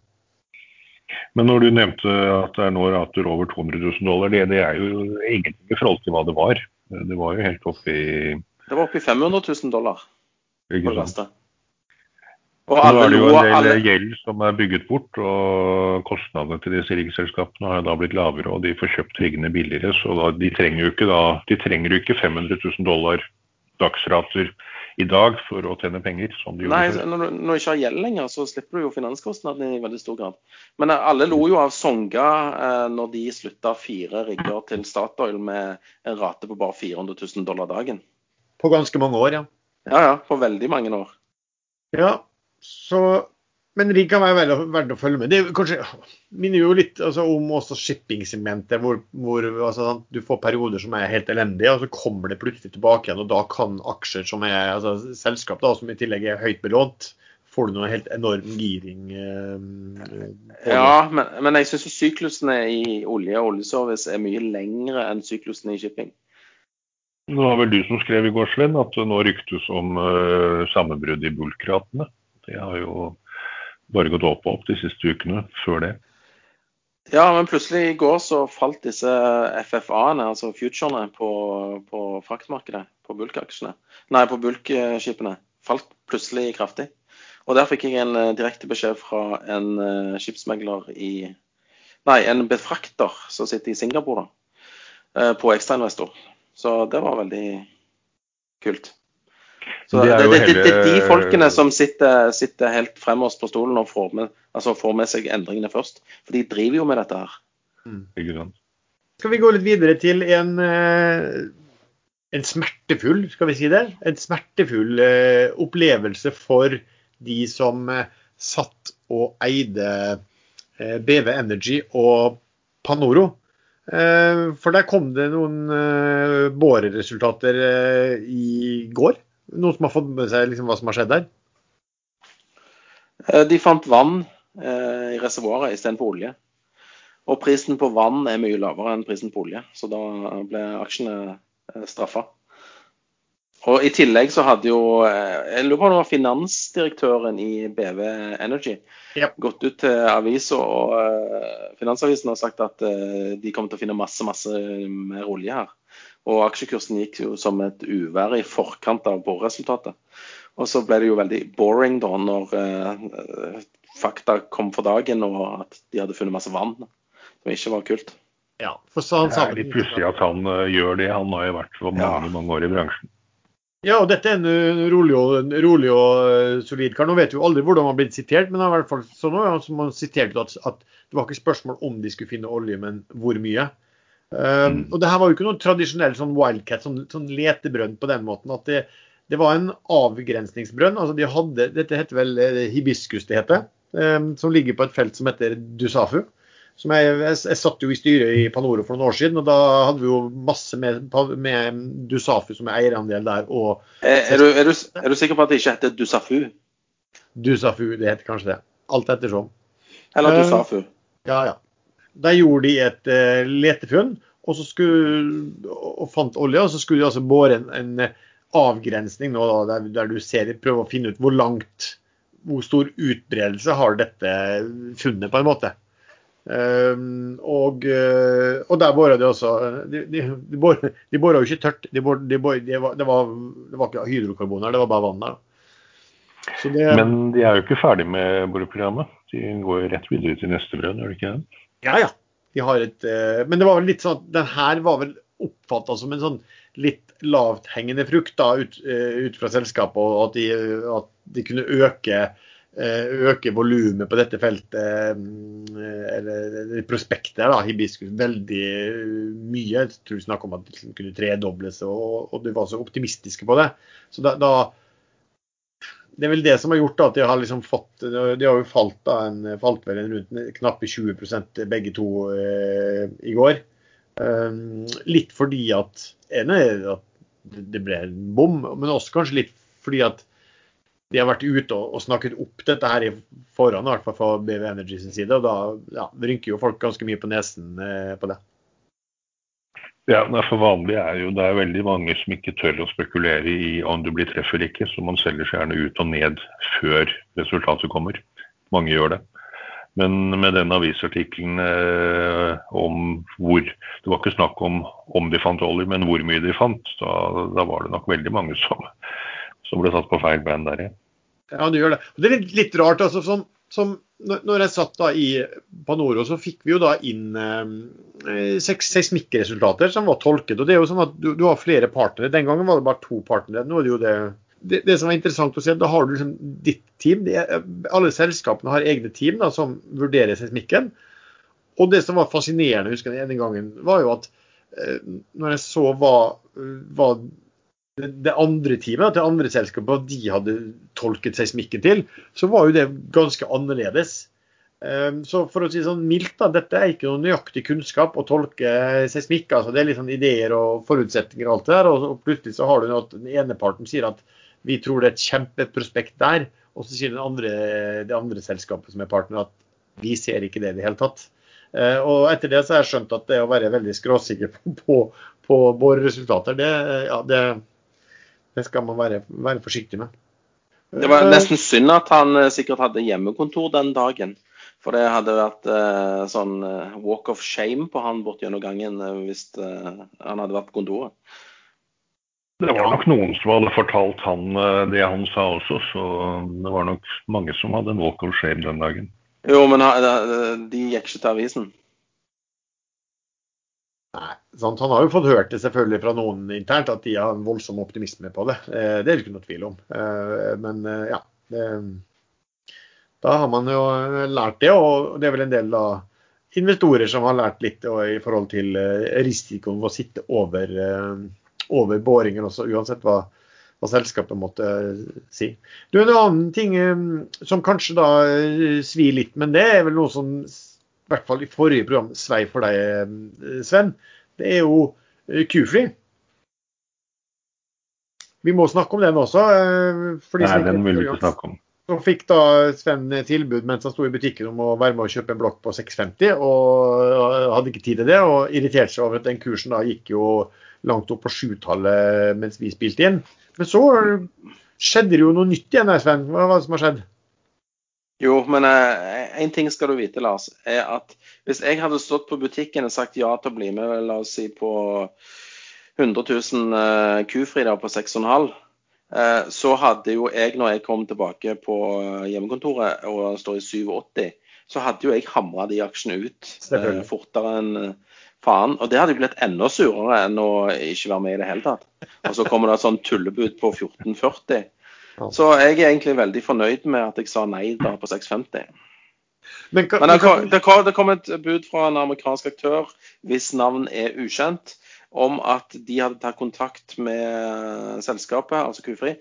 Men når du nevnte at det er nå rater over 200 000 dollar, det, det er jo ingenting i forhold til hva det var. Det var jo helt oppi Det var oppi 500 000 dollar. Ikke sant? Og Nå er det jo en del alle... gjeld som er bygget bort, og kostnadene til disse riggselskapene har da blitt lavere, og de får kjøpt riggene billigere. Så da, de, trenger jo ikke da, de trenger ikke 500 000 dollar dagsrater i dag for å tjene penger. som de Nei, gjorde Når du, når du ikke har gjeld lenger, så slipper du jo finanskostnadene i veldig stor grad. Men eh, alle lo jo av Songa eh, når de slutta fire rigger til Statoil med en rate på bare 400 000 dollar dagen. På ganske mange år, ja. Ja, ja. På veldig mange år. Ja, så, men rigg kan være verdt å følge med. Det kanskje, minner jo litt altså, om også shippingsegmentet, hvor, hvor altså, du får perioder som er helt elendige, og så kommer det plutselig tilbake igjen. Og da kan aksjer som er altså, selskap da, som i tillegg er høyt belånt, får du noe helt enorm giring. Eh, ja, men, men jeg syns syklusene i olje og oljeservice er mye lengre enn syklusene i shipping. Det var vel du som skrev i går, Sven, at nå ryktes om uh, sammenbrudd i bulkratene. Det har jo bare gått opp og opp de siste ukene før det. Ja, men plutselig i går så falt disse FFA-ene, altså futurene, på, på fraktmarkedet. På bulkaksjene. Nei, på bulkskipene. Falt plutselig kraftig. Og der fikk jeg en eh, direkte beskjed fra en eh, skipsmegler i Nei, en befrakter som sitter i Singapore, da, eh, på ekstrainvestor. Så det var veldig kult. Så Det er jo det, det, det er de folkene som sitter, sitter helt fremmest på stolen og får med, altså får med seg endringene først. For de driver jo med dette her. Mm. Skal vi gå litt videre til en, eh, en smertefull, skal vi si det? En smertefull eh, opplevelse for de som eh, satt og eide BV Energy og Panoro. Eh, For der kom det noen båreresultater i går. Noen som har fått med seg liksom hva som har skjedd der? Eh, De fant vann eh, i reservoaret istedenfor olje. Og prisen på vann er mye lavere enn prisen på olje, så da ble aksjene eh, straffa. Og I tillegg så hadde jo eh, jeg lurer på om det var finansdirektøren i BV Energy yep. gått ut til avisa og Finansavisen har sagt at de kommer til å finne masse masse mer olje her. Og aksjekursen gikk jo som et uvær i forkant av boreresultatet. Og så ble det jo veldig boring da når eh, fakta kom for dagen og at de hadde funnet masse vann. Som ikke var kult. Ja, for så han Det er litt pussig at han uh, gjør det. Han har jo vært for Ja. mange, mange år i bransjen. Ja, og dette er en rolig og, en rolig og uh, solid kar. Nå vet vi jo aldri hvordan han har blitt sitert, men det er i hvert fall sånn at man siterte at, at det var ikke spørsmål om de skulle finne olje, men hvor mye. Um, og det her var jo ikke noe tradisjonell sånn wildcat, sånn, sånn letebrønn på den måten. at det, det var en avgrensningsbrønn. altså de hadde, Dette heter vel hibiskus, hibiscus, det heter, um, som ligger på et felt som heter Dusafu. Som jeg, jeg, jeg satt jo i styret i Panoro for noen år siden, og da hadde vi jo masse med, med Dusafu som er eierandel der, og Er, er, du, er, du, er du sikker på at det ikke heter Dusafu? Dusafu, det heter kanskje det. Alt ettersom. Eller Dusafu. Dusafu? Ja, ja. Der gjorde de et uh, letefunn og, og fant olje, og så skulle de altså båre en, en eh, avgrensning nå, da, der, der du ser, prøver å finne ut hvor langt, hvor stor utbredelse har dette funnet, på en måte. Um, og, eh, og der bora de også De, de, de, bora, jo ikke tørt. De bor, bor, var, det, var, det var ikke hydrokarboner, det var bare vann der. Det, Men de er jo ikke ferdig med boreprogrammet. De går rett videre til neste brønn, gjør de ikke det? Ja, ja. De har et, uh, men det var vel litt sånn at den her var vel oppfatta som en sånn litt lavthengende frukt da, ut, uh, ut fra selskapet, og at de, at de kunne øke, eh, øke volumet på dette feltet, eller prospektet da, hibiscus, veldig mye. Jeg tror vi snakket om at det kunne tredobles, og, og de var så optimistiske på det. Så da, da det er vel det som har gjort at de har liksom fått De har jo falt da, en, falt vel en rundt knappe 20 begge to eh, i går. Um, litt fordi at ene er at det ble en bom, men også kanskje litt fordi at de har vært ute og, og snakket opp dette her i forhånd, i hvert fall fra BV Energy sin side. Og da ja, rynker jo folk ganske mye på nesen eh, på det. Ja, for vanlig er jo det er veldig mange som ikke tør å spekulere i om du blir treff eller ikke, så man selger seg gjerne ut og ned før resultatet kommer. Mange gjør det. Men med den avisartikkelen eh, om hvor Det var ikke snakk om om de fant olje, men hvor mye de fant. Da, da var det nok veldig mange som, som ble satt på feil bein der. igjen. Ja, det gjør det. Det er litt, litt rart. altså som, som når jeg satt da i Panoro, så fikk vi jo da inn eh, seks seismikkresultater som var tolket. og det er jo sånn at du, du har flere partnere. Den gangen var det bare to partnere. nå er det jo det det, det som er interessant å se, da har du liksom ditt team. Er, alle selskapene har egne team da, som vurderer seismikken. Og det som var fascinerende husker jeg, denne gangen, var jo at eh, når jeg så hva, hva det, andre teamet, det andre selskapet, de hadde tolket seismikken til, så var jo det ganske annerledes. Um, Så for å si sånn mildt, da, dette er ikke noe nøyaktig kunnskap å tolke seismikk. altså Det er litt sånn ideer og forutsetninger og alt det der. Og plutselig så har du noe at den ene parten sier at vi tror det er et kjempeprospekt der. Og så sier den andre, det andre selskapet som er partner at vi ser ikke det i det hele tatt. Eh, og etter det så har jeg skjønt at det å være veldig skråsikker på, på, på båreresultater, det, ja, det, det skal man være, være forsiktig med. Det var Eh, nesten synd at han eh, sikkert hadde hjemmekontor den dagen. For det hadde vært eh, sånn eh, walk of shame på han bort gjennom gangen hvis eh, han hadde vært på kontoret. Det var nok noen som hadde fortalt han det han sa også, så det var nok mange som hadde en walk of shame den dagen. Jo, men de de gikk ikke til avisen. Nei, sant? Han har jo fått hørt det selvfølgelig fra noen internt at de har en voldsom optimisme på det. Eh, Det er det ikke noe tvil om. Eh, Men eh, ja, det, da har man jo lært det, og det er vel en del da investorer som har lært litt i forhold til risikoen ved å sitte over, over båringen også, uansett hva, hva selskapet måtte si. Du, En annen ting som kanskje da svir litt, men det er vel noe som i hvert fall i forrige program svei for deg, eh, Sven. Det er jo eh, Q-fly. Vi må snakke om den også. eh, for de Nei, den vil vi ikke ikke snakke om. så fikk da Sven tilbud mens han sto i butikken om å være med og kjøpe en blokk på 650, og hadde ikke tid til det, og irriterte seg over at den kursen da gikk jo langt opp på sjutallet mens vi spilte inn. Men så skjedde det jo noe nytt igjen Sven. Hva var det som har skjedd? Jo, men én ting skal du vite, Lars, er at hvis jeg hadde stått på butikken og sagt ja til å bli med, la oss si på 100 000 eh, Q-fri på 6,5, eh, så hadde jo jeg, når jeg kom tilbake på eh, hjemmekontoret og står i 87, så hadde jo jeg hamra de aksjene ut eh, fortere enn eh, faen. Og det hadde jo blitt enda surere enn å ikke være med i det hele tatt. Og så kommer det et sånn tullebud på 14,40. Så jeg er egentlig veldig fornøyd med at jeg sa nei da på 6,50. Men, hva, Men det kom, det, kom, det kom et bud fra en amerikansk aktør hvis navn er ukjent, om at de hadde tatt kontakt med selskapet, altså eh,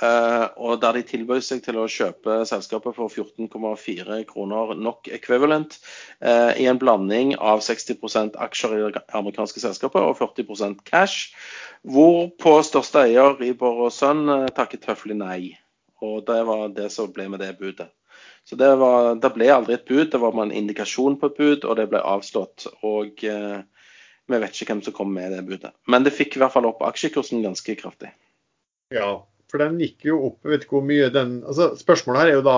og der de tilbød seg til å kjøpe selskapet for 14,4 kroner NOK equivalent eh, i en blanding av 60% aksjer i det amerikanske selskapet og 40% cash, hvorpå største eier i Borr og Sønn eh, takket høflig nei. Og det var det som ble med det budet. Så det, var, det ble aldri et bud, det var bare en indikasjon på et bud, og det ble avslått. Og eh, vi vet ikke hvem som kom med det budet. Men det fikk i hvert fall opp aksjekursen ganske kraftig. Ja, for den gikk jo opp. Jeg vet ikke hvor mye den altså Spørsmålet her er jo da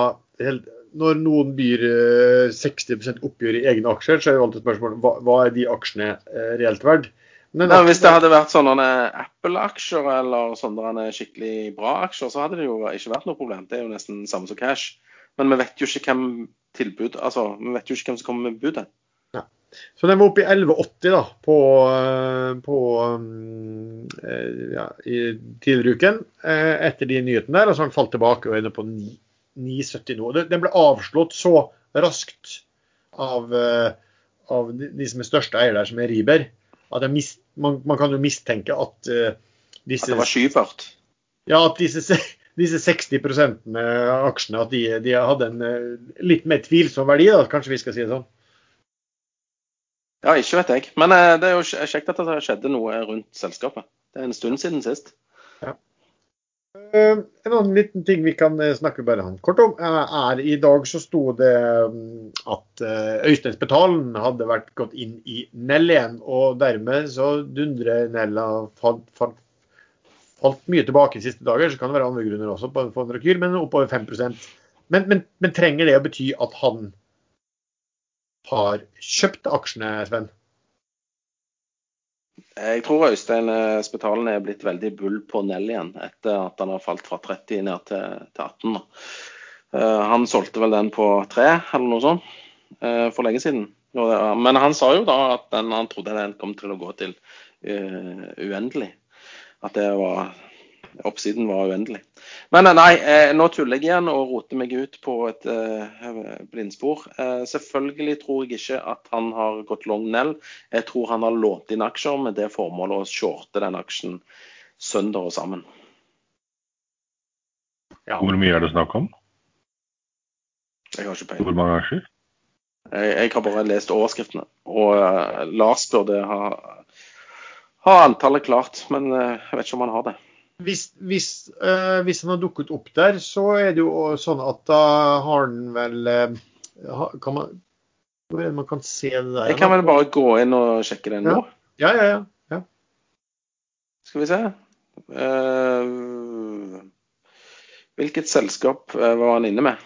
Når noen byr eh, 60% oppgjør i egne aksjer, så er jo alltid spørsmålet hva, hva er de aksjene eh, reelt verdt? Men Nei, hvis det hadde vært sånne Apple-aksjer eller sånne skikkelig bra aksjer, så hadde det jo ikke vært noe problem. Det er jo nesten samme som cash. Men vi vet jo ikke hvem tilbud, altså, vi vet jo ikke hvem som kommer med budet. Så den var oppe i 11,80 da, på, eh, på eh, ja, i tidligere uken eh, etter de nyhetene der. Og så har den falt tilbake og er på 9,70 nå. Den ble avslått så raskt av, av de som er største eier der, som er Riber, at jeg mis, man, man kan jo mistenke at disse At det var skyfart? Ja, at disse, disse 60% av aksjene at de, de hadde en litt mer tvilsom verdi, da, kanskje vi skal si det sånn. Ja, ikke vet jeg. Men eh, det er jo kjekt at det skjedde noe rundt selskapet. Det er en stund siden sist. Eh, En annen liten ting vi kan eh, snakke bare kort om, er i dag så sto det mm, at Øystein Spetalen hadde vært gått inn i Nell igjen, og dermed så dundrer Nella falt, falt, falt mye tilbake de siste dager. Så kan det være andre grunner også på, på en rekyl, men oppover 5% men, men, men trenger det å bety at han har kjøpt aksjene, Sven? Jeg tror Øystein eh, Spetalen er blitt veldig bull på Nell igjen, etter at han har falt fra 30 ned til, til 18. Eh, han solgte vel den på 3, eller noe sånt, eh, for lenge siden. Men han sa jo da at den, han trodde den kom til å gå til uendelig. At det var Oppsiden var uendelig. Men eh, nei, eh, nå tuller jeg igjen og roter meg ut på et eh, blindspor. Eh, selvfølgelig tror jeg ikke at han har gått long nell. Jeg tror han har lånt inn aksjer med det formålet å shorte den aksjen sønder og sammen. Ja. Hvor mye er det snakk om? Jeg har ikke peiling. Hvor mange aksjer? Jeg, jeg har bare lest overskriftene. Og eh, Lars burde ha, ha antallet klart, men eh, jeg vet ikke om han har det. Hvis, hvis, eh, hvis han har dukket opp der, så er det jo sånn at da har han vel eh, kan man, Hvor er det man kan se det der? Jeg kan vel bare gå inn og sjekke det nå. Ja, ja, ja. ja. Skal vi se. Uh, hvilket selskap var han inne med?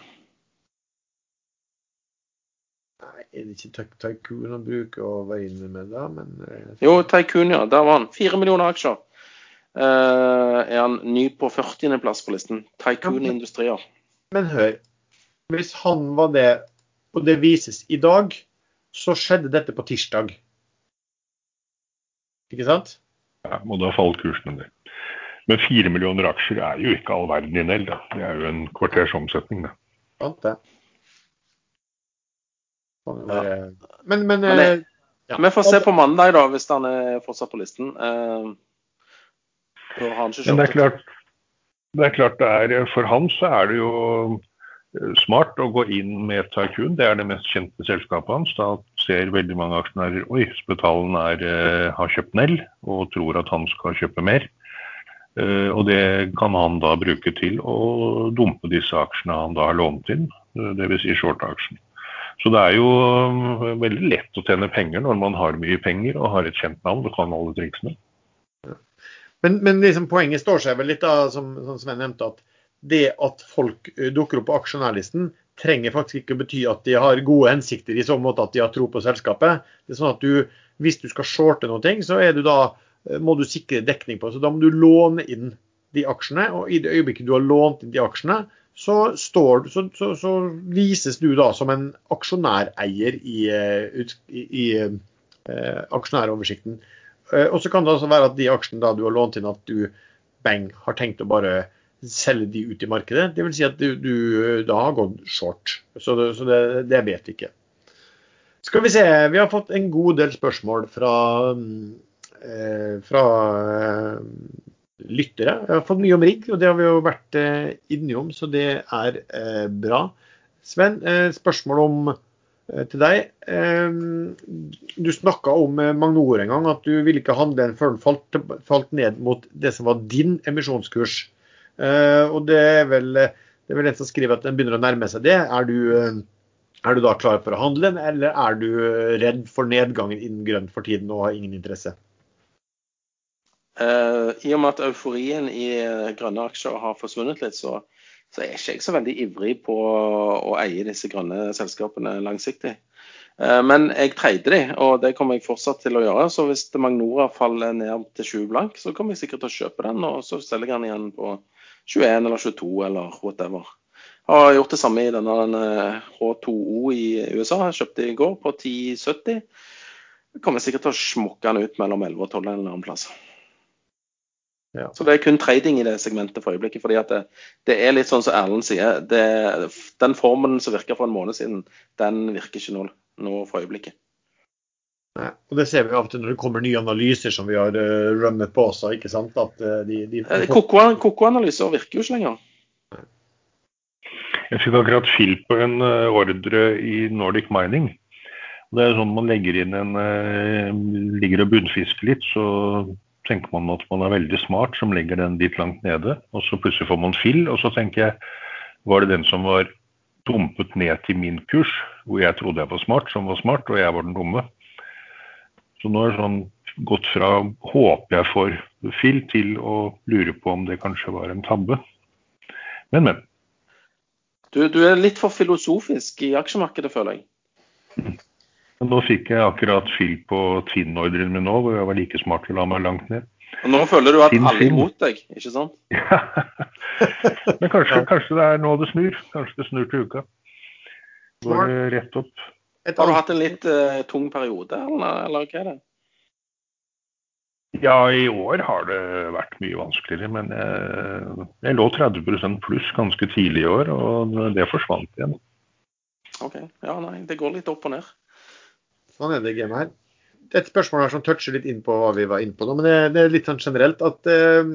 Nei, er det ikke Tycoon han bruker å være inne med da? Men Jo, Tycoon, ja. Der var han. Fire millioner aksjer. Eh, er han ny på 40.-plass på listen. Tycoon Industrier. Men hør, hvis han var det, og det vises i dag, så skjedde dette på tirsdag. Ikke sant? Ja, må da falle kursen en del. Men fire millioner aksjer er jo ikke all verden i Nell. Da. Det er jo en kvarters omsetning. Da. Sant det. Kan jo Men, men, Men det- eh, ja. Vi får se på mandag, da, hvis han er fortsatt på listen. Eh, da har han ikke Men det er klart, det er klart det er, for han så er det jo eh, smart å gå inn med Tycoon. Det er det mest kjente selskapet hans. Da ser veldig mange aksjonærer oi, Spetalen er, eh, har kjøpt Nell og tror at han skal kjøpe mer. Eh, og det kan han da bruke til å dumpe disse aksjene han da har lånt inn, dvs. Si short-aksjen. Så det er jo veldig lett å tjene penger når man har mye penger og har et kjent navn og kan alle triksene. Men, men liksom poenget står seg vel litt, da, som, som Sven nevnte, at det at folk eh, dukker opp på aksjonærlisten, trenger faktisk ikke bety at de har gode hensikter i så måte at de har tro på selskapet. Det er sånn at du, Hvis du skal shorte noe, så du da, eh, må du sikre dekning på. så Da må du låne inn de aksjene. og I det øyeblikket du har lånt inn de aksjene, så, står, så, så, så vises du da som en aksjonæreier i, i, i, i eh, aksjonæroversikten. Eh, Og så kan det altså være at de aksjene du har lånt inn, at du bang, har tenkt å bare selge de ut i markedet. Det vil si at du, du da har gått short. Så, det, så det, det vet vi ikke. Skal vi se, vi har fått en god del spørsmål fra, eh, fra eh, lyttere. Jeg har fått mye om rigg, og det har vi jo vært eh, innom, så det er eh, bra. Sven, eh, spørsmål om til deg. Eh, Du snakka om eh, Magnor en gang, at du ville ikke handle den før den falt, falt ned mot det som var din emisjonskurs. Eh, Og det er vel, det er vel en som skriver at den begynner å nærme seg det. Er du, eh, er du da klar for å handle den, eller er du eh, redd for nedgangen innen grønt for tiden og har ingen interesse? Eh, I og med at euforien i eh, grønne aksjer har forsvunnet litt, så, så er ikke jeg så veldig ivrig på å eie disse grønne selskapene langsiktig. Eh, men jeg treide de, og det kommer jeg fortsatt til å gjøre. Så hvis Magnora faller ned til 20 blank, så kommer jeg sikkert til å kjøpe den, og så selger jeg den igjen på 21 eller 22 eller whatever. Jeg har gjort det samme i denne denne H2O i USA. Jeg kjøpte i går på 10,70. Jeg kommer sikkert til å smukke den ut mellom 11 og 12 en eller annen plass. Ja. Så det er kun trading i det segmentet for øyeblikket. fordi at det, det er litt sånn som Erlend sier. Det, den formen som virka for en måned siden, den virker ikke nå, nå for øyeblikket. Nei, Og det ser vi av og til når det kommer nye analyser som vi har uh, rømmet på også. ikke sant? At uh, de, de Koko- Koko-analyser virker jo ikke lenger. Jeg fikk akkurat fill på en uh, ordre i Nordic Mining. Det er sånn man legger inn en Ligger og bunnfisker litt, så tenker man at man er veldig smart som legger den litt langt nede. Og så plutselig får man fill, og så tenker jeg Var det den som var dumpet ned til min kurs, hvor jeg trodde jeg var smart, som var smart, og jeg var den dumme? Så nå er det sånn gått fra håper jeg får fill, til å lure på om det kanskje var en tabbe. Men, men. Du, du er litt for filosofisk i aksjemarkedet, føler jeg. Nå fikk jeg akkurat fyll på Tvinn-ordren min nå, hvor jeg var like smart til å la meg langt ned. Og nå føler du at Finn, alle er imot deg, ikke sant? Ja. Men kanskje, kanskje det er nå det snur. Kanskje det snur til uka. Går det rett opp. Har du hatt en litt uh, tung periode, eller, eller hva er det? Ja, i år har det vært mye vanskeligere, men jeg, jeg lå 30 pluss ganske tidlig i år, og det forsvant igjen. Ok, ja nei, det går litt opp og ned. Sånn er det gamet her. Det er et spørsmål her som toucher litt inn på hva vi var inne på nå, men det, det er litt sånn generelt at eh,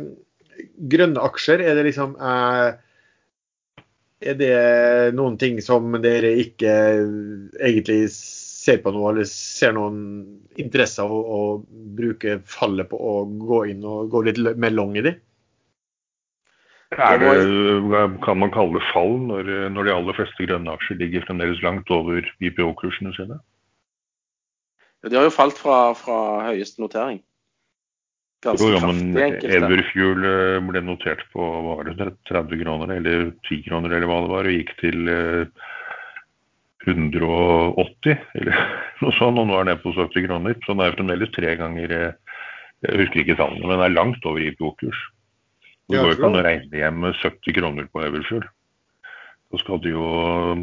grønne aksjer, er det liksom eh, Er det noen ting som dere ikke egentlig ser på noe, eller ser noen interesse av å, å bruke fallet på å gå inn og gå litt mer long i de? Er det, kan man kalle det fall når, når de aller fleste grønne aksjer ligger fremdeles langt over IPO-kursene sine? De har jo falt fra, fra høyeste notering. Ganske Jo, ja, men. Everfuel eh, ble notert på hva var det, 30 kroner eller 10 kroner eller hva det var, og gikk til eh, 180 eller noe sånt, og nå er den nede på 70 kroner. Så den er fremdeles tre ganger eh, Jeg husker ikke tallene, men det er langt over IPO-kurs. Det går ikke an å regne hjem 70 kroner på Everfuel. Så skal de jo um,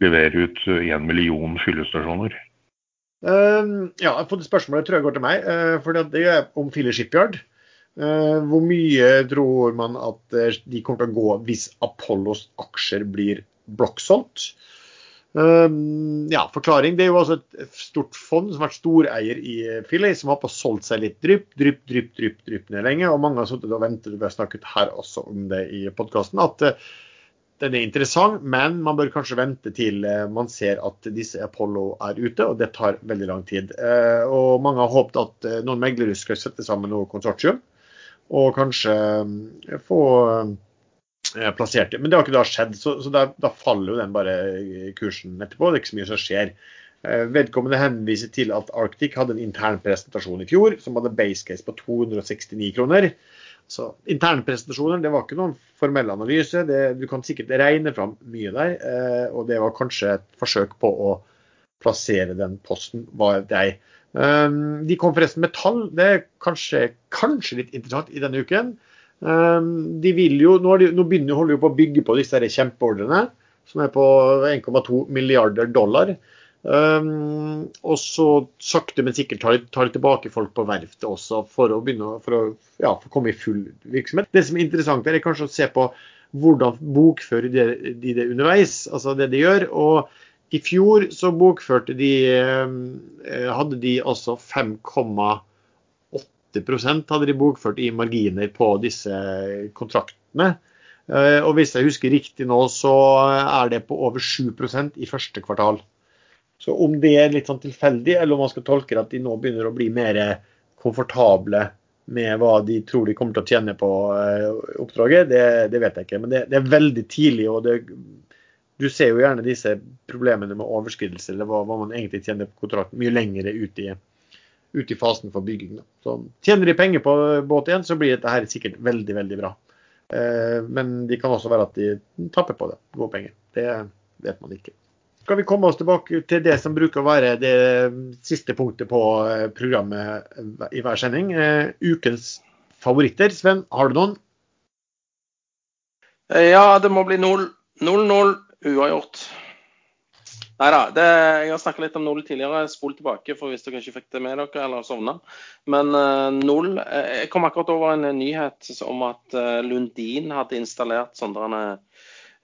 levere ut en million fyllestasjoner. Uh, ja, jeg har fått et spørsmål, jeg tror jeg går til meg. Uh, for det er om Filler Shipyard. Uh, hvor mye tror man at de kommer til å gå hvis Apollos aksjer blir blokksolgt? Um, ja, forklaring. Det er jo altså et stort fond som har vært storeier i Philly, som har på solgt seg litt drypp, drypp, drypp, drypp, drypp ned lenge. Og mange har sittet og ventet, vi har snakket her også om det i podkasten, at den er interessant, men man bør kanskje vente til uh, man ser at disse Apollo er ute, og det tar veldig lang tid. Uh, og mange har håpet at noen meglere skal sette sammen noe konsortium, og kanskje få plassert det. Men det har ikke da skjedd, så, da, faller jo den bare kursen etterpå. Det er ikke så mye som skjer. Eh, vedkommende henviser til at Arctic hadde en intern presentasjon i fjor som hadde base case på 269 kroner. Så Internpresentasjoner det var ikke noen formell analyse. Det, du kan sikkert regne fram mye der. Eh, og det var kanskje et forsøk på å plassere den posten, var jeg. De kom forresten med tall. Det er kanskje, kanskje litt interessant i denne uken. Um, de vil jo, nå, de, nå begynner de å bygge på disse kjempeordrene, som er på 1,2 milliarder dollar. Um, og så sakte, men sikkert tar de, tar tilbake folk på verftet også for å begynne for å, ja, for å komme i full virksomhet. Det som er interessant, er kanskje å se på hvordan bokfører de, de det underveis, altså det de gjør. og i fjor så bokførte de eh, Hadde de altså 5,8% hadde de bokført i marginer på disse kontraktene. Eh, og hvis jeg husker riktig nå, så er det på over 7% i første kvartal. Så om det er litt sånn tilfeldig, eller om man skal tolke det at de nå begynner å bli mer komfortable med hva de tror de kommer til å tjene på eh, oppdraget, det, det vet jeg ikke. Men det, det er veldig tidlig. og det, du ser jo gjerne disse problemene med overskridelse, eller hva, hva man egentlig tjener på kontrakten, mye lengre ut i ut i fasen for bygging. Da. Så Tjener de penger på båt igjen, så blir dette her sikkert veldig veldig bra. Eh, men det kan også være at de tapper på det, gode penger. Det vet man ikke. Skal vi komme oss tilbake til det som bruker å være det siste punktet på eh, programmet i hver sending. Eh, ukens favoritter. Sven, har du noen? Ja, det må bli 0-0 uavgjort. Nei da. Jeg har snakket litt om 0 tidligere. Spol tilbake for hvis dere ikke fikk det med dere eller sovna. Men 0 uh, Jeg kom akkurat over en nyhet om at Lundin hadde installert sånne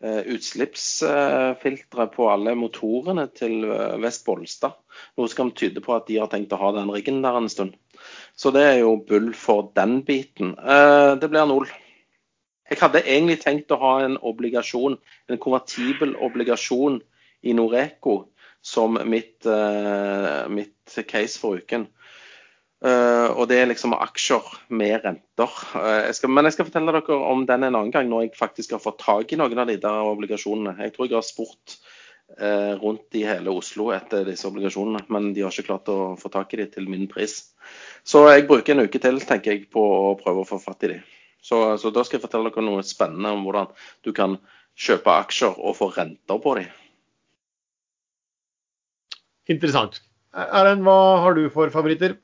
utslippsfiltre på alle motorene til Vest Bolstad. Noe som kan tyde på at de har tenkt å ha den riggen der en stund. Så det er jo bull for den biten. Det blir null. Jeg hadde egentlig tenkt å ha en obligasjon, en konvertibel obligasjon i Noreco som mitt, mitt case for uken. Uh, og det er liksom aksjer med renter. Uh, jeg skal, men jeg skal fortelle dere om den en annen gang, når jeg faktisk har fått tak i noen av de der obligasjonene. Jeg tror jeg har spurt uh, rundt i hele Oslo etter disse obligasjonene, men de har ikke klart å få tak i de til min pris. Så jeg bruker en uke til tenker jeg, på å prøve å få fatt i de. Så, så da skal jeg fortelle dere noe spennende om hvordan du kan kjøpe aksjer og få renter på de. Interessant. Erlend, hva har du for favoritter?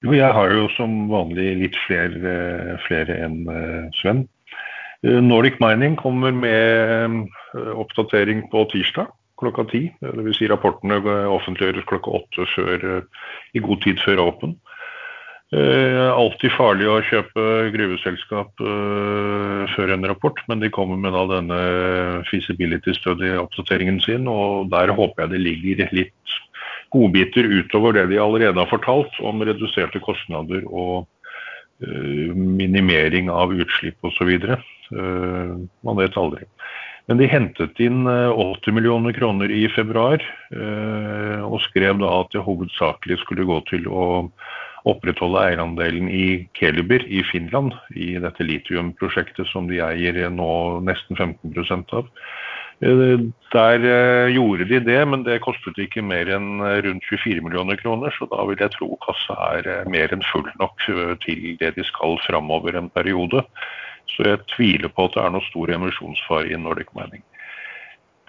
Jo, jeg har jo som vanlig litt flere, flere enn eh, Sven. Eh, Nordic Mining kommer med eh, oppdatering på tirsdag klokka ti. Dvs. Si rapportene offentliggjøres klokka åtte før, i god tid før åpen. Alltid farlig å kjøpe gruveselskap før en rapport, men de kommer med denne feasibility study-oppdateringen sin, og der håper jeg det ligger litt godbiter utover det de allerede har fortalt om reduserte kostnader og eh, minimering av utslipp osv. Uh, man vet aldri. Men de hentet inn 80 millioner kroner i februar, og skrev da at det hovedsakelig skulle gå til å opprettholde eierandelen i Keliber i Finland, i dette litiumprosjektet som de eier nå nesten 15% av. Eh, der eh, gjorde de det, men det kostet ikke mer enn rundt 24 millioner kroner. Så da vil jeg tro kassa er eh, mer enn full nok til det de skal framover en periode. Så jeg tviler på at det er noe stor emisjonsfare i Nordic Mining.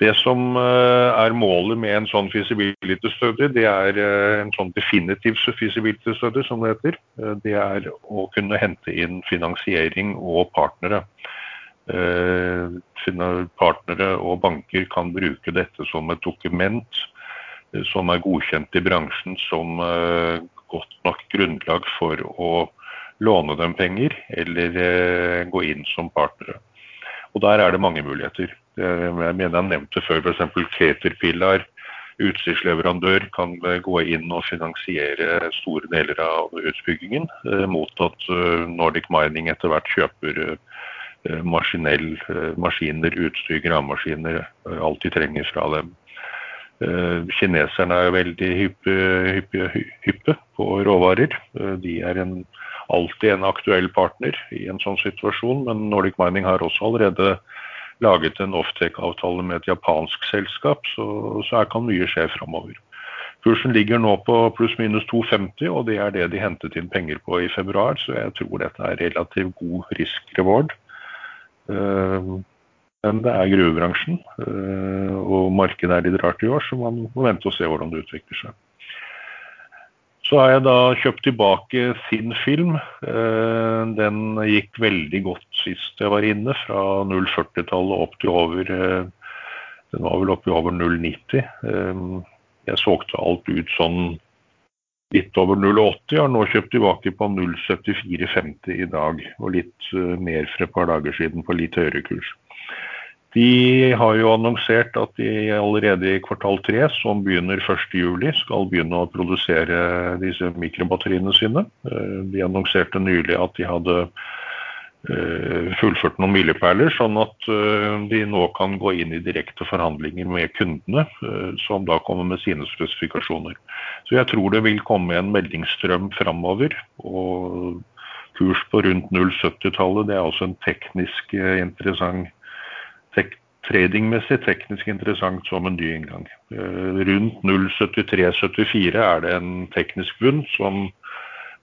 Det som er målet med en sånn feasibility study, det er en sånn definitiv feasibility study, som det heter. Det er å kunne hente inn finansiering og partnere. Partnere og banker kan bruke dette som et dokument som er godkjent i bransjen som godt nok grunnlag for å låne dem penger eller gå inn som partnere. Og der er det mange muligheter. Jeg mener jeg nevnte før f.eks. Caterpillar, utstyrsleverandør, kan gå inn og finansiere store deler av utbyggingen, mot at Nordic Mining etter hvert kjøper maskinell, maskiner, utstyr, gravemaskiner, alt de trenger fra dem. Kineserne er veldig hyppe, hyppe, hyppe på råvarer. De er en, alltid en aktuell partner i en sånn situasjon, men Nordic Mining har også allerede laget en offtake-avtale med et japansk selskap, så, så her kan mye skje framover. Kursen ligger nå på pluss-minus 2,50, og det er det de hentet inn penger på i februar, så jeg tror dette er relativt god risk-reward. Men det er gruvebransjen, og markedet er litt rart i år, så man må vente og se hvordan det utvikler seg. Så har jeg da kjøpt tilbake sin film. Den gikk veldig godt sist jeg var inne, fra 040-tallet opp til over Den var vel oppe i over 090. Jeg solgte alt ut sånn litt over 080, har nå kjøpt tilbake på 074,50 i dag. Og litt mer for et par dager siden på litt høyere kurs. De har jo annonsert at de allerede i kvartal tre, som begynner 1.7, skal begynne å produsere disse mikrobatteriene sine. De annonserte nylig at de hadde fullført noen milepæler, sånn at de nå kan gå inn i direkte forhandlinger med kundene, som da kommer med sine spesifikasjoner. Så jeg tror det vil komme en meldingsstrøm fremover, og kurs på rundt 070-tallet, det er også en teknisk interessant tek tradingmessig teknisk interessant som en ny inngang. Rundt 0,73-74 er det en teknisk bunn som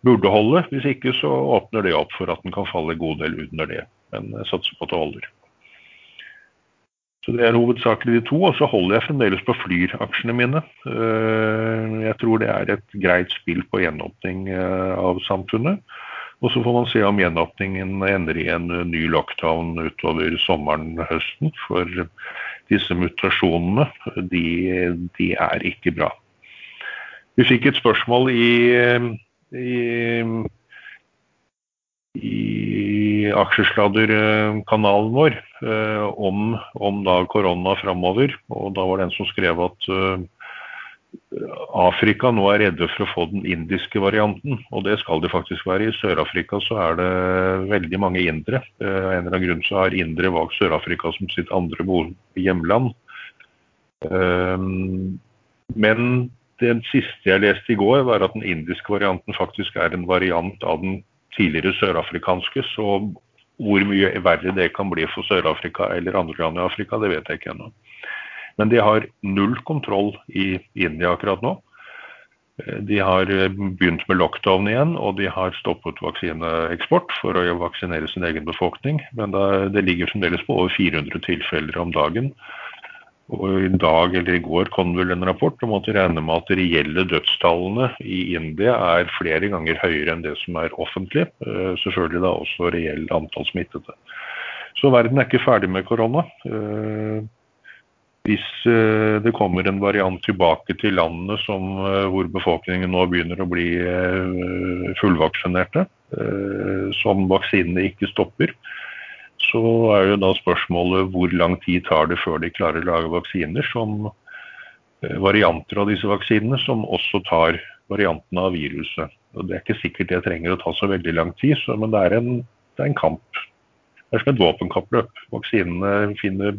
burde holde. Hvis ikke så åpner det opp for at den kan falle en god del under det. Men jeg satser på at det holder. Så det er hovedsakelig de to, og så holder jeg fremdeles på Flyr-aksjene mine. Jeg tror det er et greit spill på gjenåpning av samfunnet. Og så får man se om gjenåpningen ender i en ny lockdown utover sommeren og høsten. For disse mutasjonene, de, de er ikke bra. Vi fikk et spørsmål i, i, i aksjesladderkanalen vår om, om da korona fremover. Og da var det en som skrev at Afrika nå er redde for å få den indiske varianten, og det skal det faktisk være. I Sør-Afrika så er det veldig mange indere. Av en eller annen grunn så har indere valgt Sør-Afrika som sitt andre hjemland. Men det siste jeg leste i går var at den indiske varianten faktisk er en variant av den tidligere sørafrikanske, så hvor mye verre det kan bli for Sør-Afrika eller andre land i Afrika, det vet jeg ikke ennå. Men de har null kontroll i India akkurat nå. De har begynt med lockdown igjen, og de har stoppet vaksineeksport for å vaksinere sin egen befolkning. Men det ligger fremdeles på over 400 tilfeller om dagen. Og i dag eller i går kom vel en rapport om at de regner med at de reelle dødstallene i India er flere ganger høyere enn det som er offentlig. Selvfølgelig da også reell antall smittede. Så verden er ikke ferdig med korona. Hvis det kommer en variant tilbake til landene som, hvor befolkningen nå begynner å bli fullvaksinerte, som vaksinene ikke stopper, så er jo da spørsmålet hvor lang tid tar det før de klarer å lage vaksiner som varianter av disse vaksinene, som også tar variantene av viruset. Og det er ikke sikkert det trenger å ta så veldig lang tid, så, men det er en, det er en kamp. Det er som et våpenkappløp. Vaksinene finner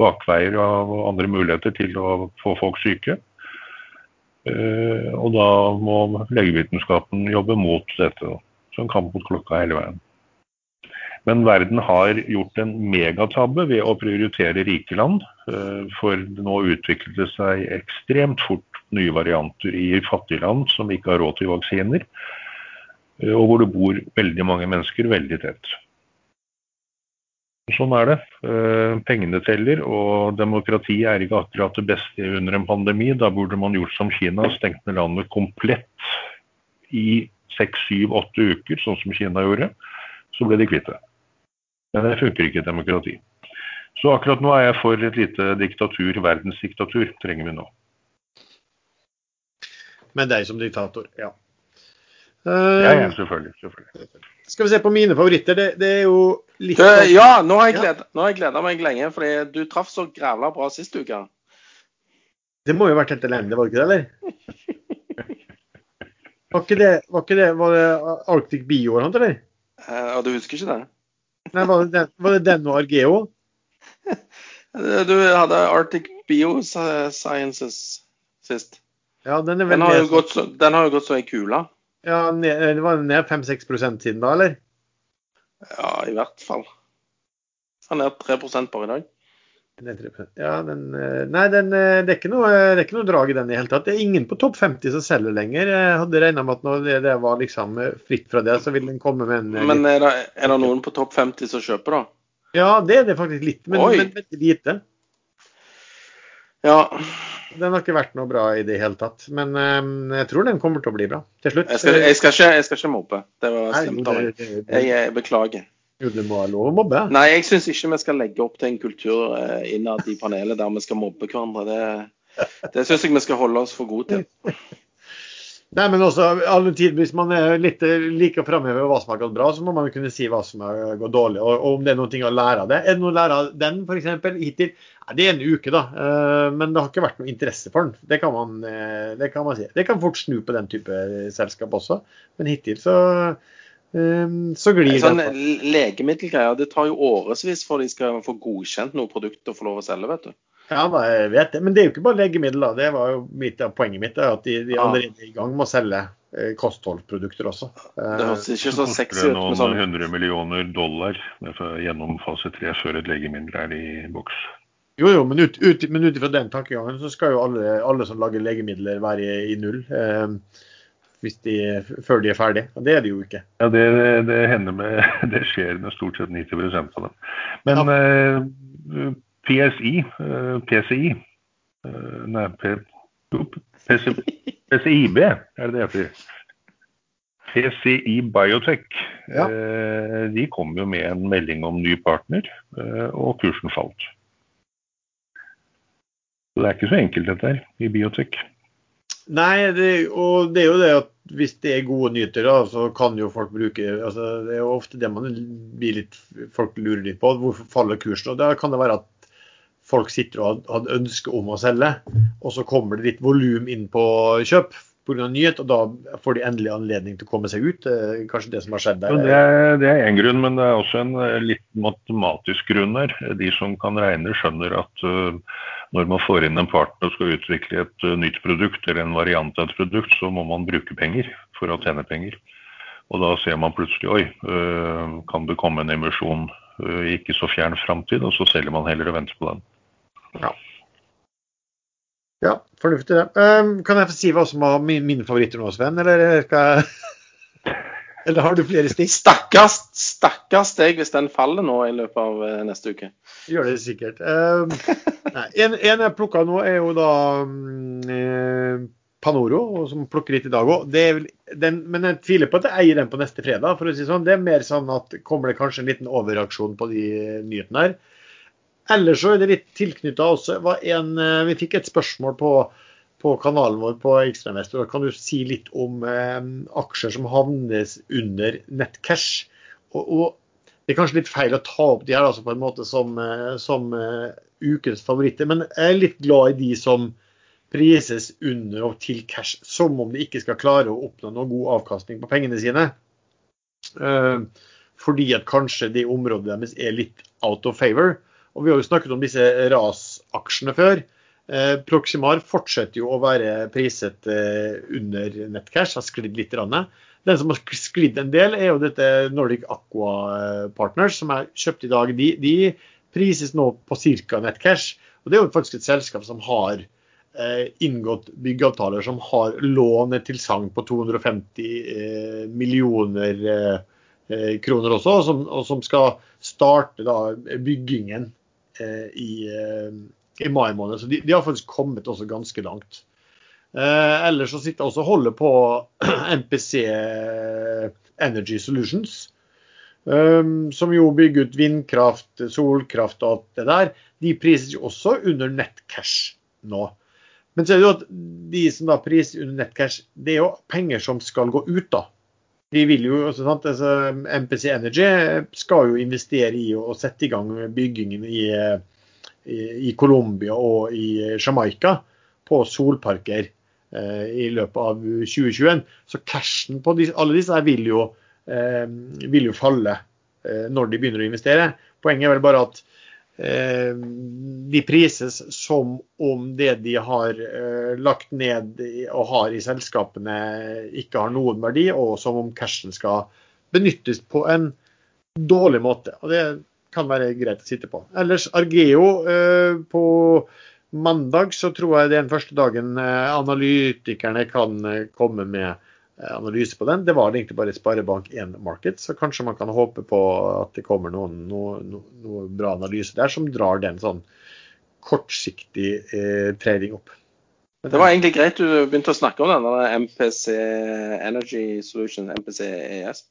bakveier og andre muligheter til å få folk syke. Og da må legevitenskapen jobbe mot dette. Så en kamp mot klokka hele veien. Men verden har gjort en megatabbe ved å prioritere rike land. For nå utviklet det seg ekstremt fort nye varianter i fattige land som ikke har råd til vaksiner. Og hvor det bor veldig mange mennesker veldig tett. Sånn er det. Eh, pengene teller, og demokrati er ikke akkurat det beste under en pandemi. Da burde man gjort som Kina, stengt ned landet komplett i seks, syv, åtte uker, sånn som Kina gjorde. Så ble de kvitt det. Men det funker ikke demokrati. Så akkurat nå er jeg for et lite diktatur. Verdensdiktatur trenger vi nå. Med deg som diktator, ja. Ja, ja, selvfølgelig. selvfølgelig. Skal vi se på mine favoritter. Det, det er jo litt Du, ja, nå har jeg gleda, meg lenge, fordi du traff så grævla bra sist uke. Det må jo ha vært helt elendig, var det ikke det, eller? Var ikke det, var ikke det var det Arctic Bio eller noe, eller? Eh, og du husker ikke det? Nei, var det den, var det den og Argeo? Eh, Du hadde Arctic Biosciences sist. Ja, den Den har gått så, den har jo gått så i kula. ja, ned, det var ned 5-6% siden da, eller? Ja, i hvert fall. Han er 3 bare i dag. Ned 3%. Ja, den, eh, nei, den, eh, det, er noe, det er ikke noe drag i den i hele tatt. Det er ingen på topp 50 som selger lenger. Jeg hadde regna med at når det, det var liksom eh, fritt fra det, så ville den komme med en Men er det, er det noen på topp 50 som kjøper, da? Ja, det er det faktisk litt, men, Oi. men veldig lite. Ja. Den har ikke vært noe bra i det hele tatt. Men um, jeg tror den kommer til å bli bra til slutt. Jeg skal, jeg skal, ikke, jeg skal ikke mope. Det var slemt av meg. det- det- det- Jeg, jeg beklager. Jo, det må være lov å mobbe. Nei, jeg syns ikke vi skal legge opp til en kultur eh, innad i panelet der vi skal mobbe hverandre. Det, det syns jeg vi skal holde oss for gode til. Nei, men også alle tid, Hvis man er litt like liker å framheve hva som har gått bra, så må man jo kunne si hva som har gått dårlig. Og, og om det er noe å lære av det. Er det noe å lære av den f.eks. hittil? Nei, det er en uke, da. Eh, Men det har ikke vært noe interesse for den. Det kan man, eh, det kan man si. Det kan fort snu på den type selskap også. Men hittil så, eh, så glir Sånn det. legemiddelgreier, det tar jo årevis før de skal få godkjent noe produkt og få lov å selge, vet du. Ja, da, jeg vet det. Men det er jo ikke bare legemidler. Det var jo mitt poenget mitt. er At de, de allerede er i gang med å selge eh, kostholdsprodukter også. Eh, Det høres ikke så sexy ut med noen sånn hundre millioner dollar gjennom fase tre før et legemiddel er i boks. Jo, jo, men ut, ut, men ut ifra den tankegangen så skal jo alle, alle som lager legemidler være i, i null eh, de, før de er ferdige. Og det er de jo ikke. Ja, det, det med Det skjer med stort sett 90% av dem. Men eh, PSI, eh, PCI eh, Nei, P, PC, PCIB er det det heter. PCI Biotech. Ja. Eh, de kom jo med en melding om ny partner, eh, og kursen falt. Så det er ikke så enkelt dette her i biotek. Nei, det, og det er jo det at hvis det er gode nyheter, da, så kan jo folk bruke altså Det er jo ofte det man blir litt, folk lurer litt på. Hvorfor faller kursen? Og Da kan det være at folk sitter og har ønske om å selge, og så kommer det litt volum inn på kjøp pga. nyhet, og da får de endelig anledning til å komme seg ut. Eh, Kanskje det som har skjedd der. det, er, det er én grunn, men det er også en eh, litt matematisk grunn her. De som kan regne, skjønner at eh, når man får inn en partner og skal utvikle et eh, nytt produkt eller en variant av et produkt, så må man bruke penger for å tjene penger. Og da ser man plutselig oi, eh, kan det komme en emisjon eh, i ikke så fjern framtid, og så selger man heller og venter på den. Ja, fornuftig det. Um, kan jeg få si hva som var mine favoritter nå, Sven? Eller, skal jeg... eller har du flere stikk? Stakkars, stakkars deg hvis den faller nå i løpet av eh, neste uke. Gjør det sikkert. Uh, nei, en, en jeg plukka nå, er jo da um, eh, Panoro, som plukker litt i dag òg. Men jeg tviler på at jeg eier den på neste fredag. for å si sånn. Det er mer sånn at kommer det kanskje en liten overreaksjon på de nyhetene her. Ellers så er det litt tilknytta også. Var en, eh, vi fikk et spørsmål på, på kanalen vår på Ekstrainvestor. Kan du si litt om eh, aksjer som havnes under nettcash? Og, og det er kanskje litt feil å ta opp de her altså på en måte som, eh, som uh, ukens favoritter, men jeg er litt glad i de som prises under og til cash, som om de ikke skal klare å oppnå noen god avkastning på pengene sine. Uh, fordi at kanskje det området deres er litt out of favor. Og Vi har jo snakket om disse rasaksjene før. Eh, Proximar fortsetter jo å være priset eh, under nettcash, har sklidd litt. Rann. Den som har sklidd en del, er jo dette Nordic Aqua eh, Partners, som er kjøpt i dag. De, de prises nå på ca. nettcash. Og Det er jo faktisk et selskap som har inngått byggeavtaler som har lån til sang på 250 eh, millioner kroner også, og som, og som skal starte da byggingen i, i mai måned. Så de, de, har faktisk kommet også ganske langt. Eh, ellers så sitter jeg også og holder på MPC Energy Solutions. Um, som jo bygger ut vindkraft, solkraft og alt det der. De prises jo også under nettcash nå. Men så er det jo at de som da priser under nettcash, det er jo penger som skal gå ut, da. De vil jo, også, sant, altså, MPC Energy skal jo investere i og sette i gang byggingen i, i, i Colombia og i Jamaica på solparker eh, i løpet av 2021. Så cashen på de, alle disse vil jo, eh, vil jo falle eh, når de begynner å investere. Poenget er vel bare at Eh, de prises som om det de har eh, lagt ned og har i selskapene ikke har noen verdi, og som om cashen skal benyttes på en dårlig måte. Og Det kan være greit å sitte på. Ellers Argeo eh, på mandag så tror jeg det er den første dagen analytikerne kan komme med Eh, analyse på den. Det var egentlig bare Sparebank1 Market, så kanskje man kan håpe på at det kommer noen, noe, noe bra analyse der som drar den sånn kortsiktig eh, trading opp. Det var egentlig greit du begynte å snakke om den MPC Energy Solution, MPC ES.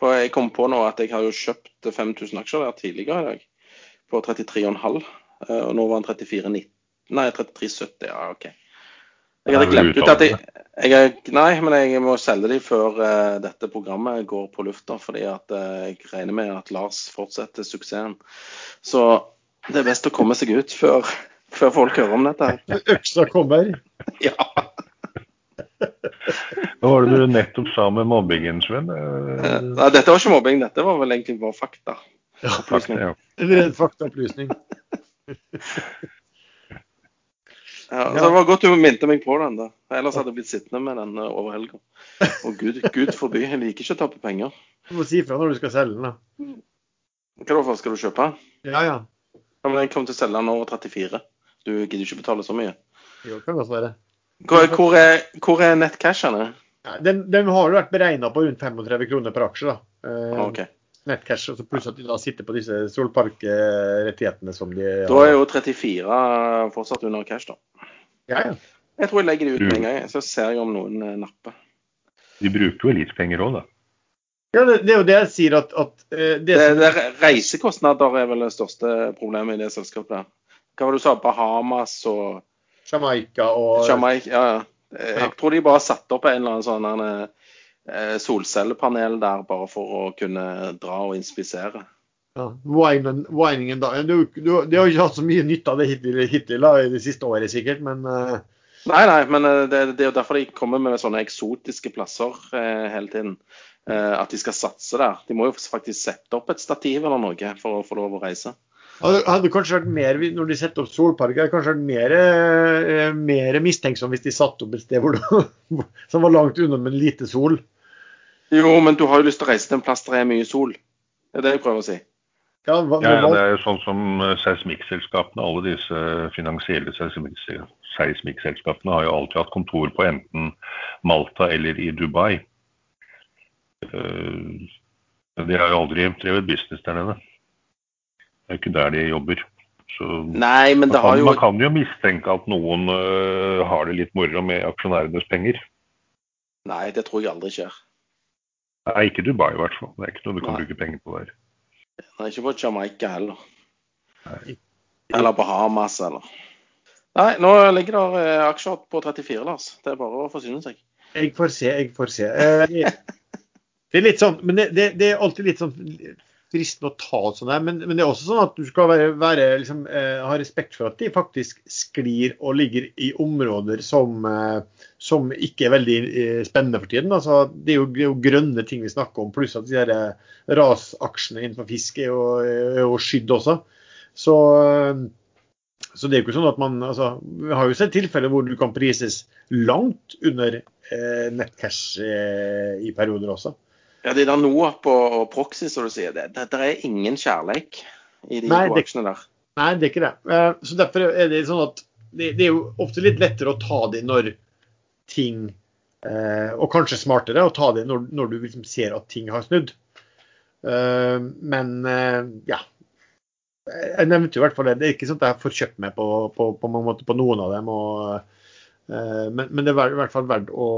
For jeg kom på nå at jeg har jo kjøpt 5000 aksjer der tidligere i dag på 33,5. Eh, og nå var den 34,90. Nei, 33,70. Ja, OK. Jeg hadde glemt ut at jeg, jeg, Nei, men jeg må selge dem før uh, dette programmet går på lufta. Fordi at uh, jeg regner med at Lars fortsetter suksessen. Så det er best å komme seg ut før, før folk hører om dette. Øksa kommer. ja. Hva var det du nettopp sa med mobbingen, Sven? Uh, nei, dette var ikke mobbing, dette var vel egentlig bare fakta. Ja, fakta, ja. En ren faktaopplysning. Ja, altså, Det var godt du minte meg på den. da. Ellers hadde jeg blitt sittende med den eh, over helga. Og gud, gud forby, jeg liker ikke å tape penger. Du må si ifra når du skal selge den. da. Hva da, for skal du kjøpe? Ja, ja. ja men Jeg kommer til å selge den over 34. Du gidder ikke betale så mye. Jo, kan godt være. Hvor, hvor er, hvor er nettcashene? Den, den, har jo vært beregna på rundt 35 kroner per aksje. da. Eh, okay så pluss at de da sitter på disse solparkrettighetene som de har. Da er jo 34 fortsatt under cash, da. Ja, ja. Jeg tror jeg legger de ut med en gang, så ser jeg om noen eh, napper. De bruker jo litt penger òg, da. Ja, det, det, er jo det jeg sier at, at eh, det, det, det, Reisekostnader er vel det største problemet i det selskapet. Hva var det du sa? Bahamas og Jamaica og Jamaica, ja, ja. Jeg tror de bare satte opp en eller annen sånn eh, solcellepanel der bare for å kunne dra og inspisere. Ja, winingen da. Du, du, de har ikke hatt så mye nytte av det hittil, hittil da, i det siste året sikkert, men uh... Nei, nei, men eh, det, det, er jo derfor de kommer med sånne eksotiske plasser eh, hele tiden. Eh, at de skal satse der. De må jo faktisk sette opp et stativ eller noe for å få lov å reise. Hadde, kanskje vært mer, Når de setter opp solparker, hadde kanskje vært mer, eh, mer mistenksom hvis de satte opp et sted hvor det, som var langt unna med lite sol. Jo, men du har jo lyst til å reise til en plass der det er mye sol. Det er det jeg prøver å si. Ja, hva, ja, det er jo sånn som eh, seismikkselskapene. Alle disse finansielle seismikkselskapene har jo alltid hatt kontor på enten Malta eller i Dubai. Eh, de har jo aldri drevet business der nede. Det er ikke der de jobber. Så Nei, men det man, kan, jo... man kan jo mistenke at noen uh, har det litt moro med aksjonærenes penger. Nei, det tror jeg aldri skjer. Nei, ikke Dubai i hvert fall. Det er ikke noe du kan Nei. bruke penger på der. Nei, ikke på Jamaica heller. Nei. Eller Bahamas, eller. Nei, nå ligger det uh, aksjer på 34, Lars. Det er bare å forsyne seg. Jeg får se, jeg får se. Uh, det er litt sånn, men det, det, det er alltid litt sånn fristende å ta sånn her, men, men, det er også sånn at du skal være, være, liksom, eh, ha respekt for at de faktisk sklir og ligger i områder som, eh, som ikke er veldig eh, spennende for tiden. Altså, det, er jo, det, er jo, grønne ting vi snakker om, pluss at de der eh, rasaksjene innenfor fisk er jo, er skydd også. Så, eh, så, det er jo ikke sånn at man altså, Vi har jo sett tilfeller hvor du kan prises langt under eh, nettcash i perioder også. Ja, Det er NOAP og, og Proxy, som du sier. Det, det, det, er ingen kjærleik i de Nei, to aksjene der. Nei, det er ikke det. Uh, så Derfor er det sånn at det, det, er jo ofte litt lettere å ta det når ting uh, Og kanskje smartere å ta det når, når du liksom ser at ting har snudd. Eh, men eh, ja. Jeg nevnte jo i hvert fall det. Det er ikke sånn at jeg får kjøpt meg på, på, på, på noen av dem. Og, men, men, det er i hvert fall verdt å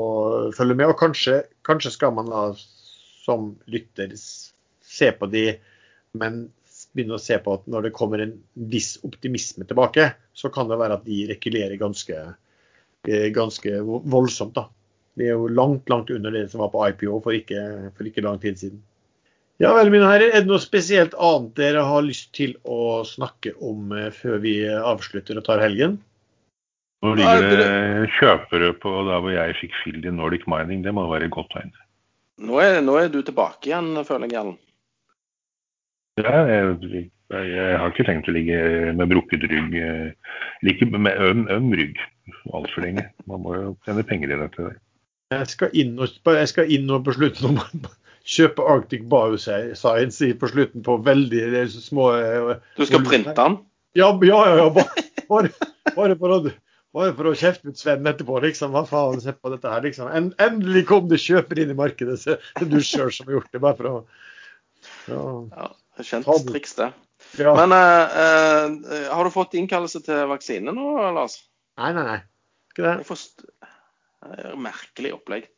følge med. Og kanskje, kanskje skal man da som lytter se på de, men begynne å se på at når det kommer en viss optimisme tilbake, så kan det være at de rekylerer ganske, ganske voldsomt. da. Det er jo langt, langt under det som var på IPO for ikke, for ikke lang tid siden. Ja vel, mine herrer. Er det noe spesielt annet dere har lyst til å snakke om eh, før vi avslutter og tar helgen? Nå ligger det kjøpere på der hvor jeg fikk fill i Nordic Mining. Det må være et godt tegn. Nå er, nå er, du tilbake igjen, føler jeg, Erlend. Ja, jeg, jeg, har ikke tenkt å ligge med brukket rygg. Eh, like med øm, øm rygg altfor lenge. Man må jo tjene penger i dette. Jeg skal inn og, jeg skal inn og på slutten kjøpe Arctic Bioscience på slutten på veldig små eh, Du skal printe den? Ja, ja, ja. ja bare, bare, for å, bare, for å, kjefte ut Sven etterpå, liksom. Hva faen, se på dette her, liksom. En, endelig kom det kjøper inn i markedet. Så det er du sjøl som har gjort det, bare for å ja. ja Kjent triks, det. Ja. Men uh, uh, har du fått innkallelse til vaksine nå, Lars? Nei, nei, nei. Ikke det. Forst... Merkelig opplegg.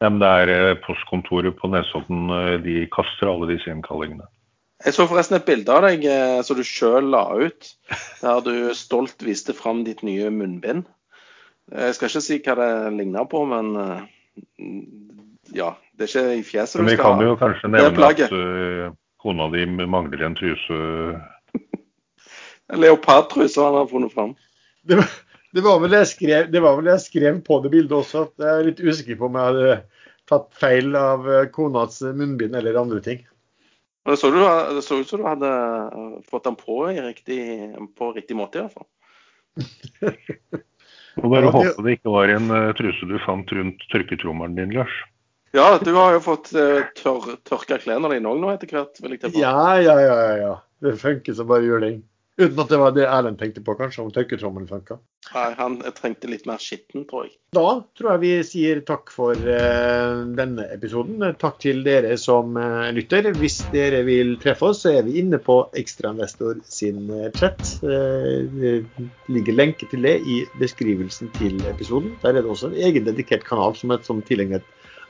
Ja, men det er eh, postkontoret på Nesodden. De kaster alle disse innkallingene. Jeg så forresten et bilde av deg som du sjøl la ut, der du stolt viste fram ditt nye munnbind. Jeg skal ikke si hva det ligner på, men ja, det er ikke i fjeset du skal ha. Men vi kan jo kanskje nevne at uh, Kona di mangler en truse. En leopardtruse han har funnet fram. Det, det, var vel jeg skrev, det var vel jeg skrev på det bildet også. at Jeg er litt usikker på om jeg hadde tatt feil av eh, konas munnbind eller andre ting. Det så, du, det så ut som du hadde fått den på, riktig, på riktig måte, i hvert fall. Må bare ja, det... håpe det ikke var en uh, truse du fant rundt tørketrommelen din, Lars. Ja, du har jo fått uh, tør, tørka klærne dine òg nå etter hvert. vil jeg til Ja, ja, ja, ja. Det funker som bare juling. Uten at det var det Erlend tenkte på, kanskje, om tørketrommelen funka. Nei, han trengte litt mer skitten, tror jeg. Da tror jeg vi sier takk for uh, denne episoden. Takk til dere som uh, lytter. Hvis dere vil treffe oss, så er vi inne på Ekstrainvestor sin chat. det ligger lenke til det i beskrivelsen til episoden. Der er det også en egen dedikert kanal som er som tilegnet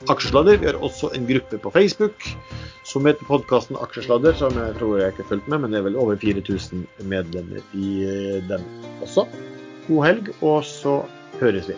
Aksjesladder. Vi har også en gruppe på Facebook som heter podkasten Aksjesladder, som jeg tror jeg ikke har fulgt med, men det er vel over 4000 medlemmer i den også. God helg, og så høres vi.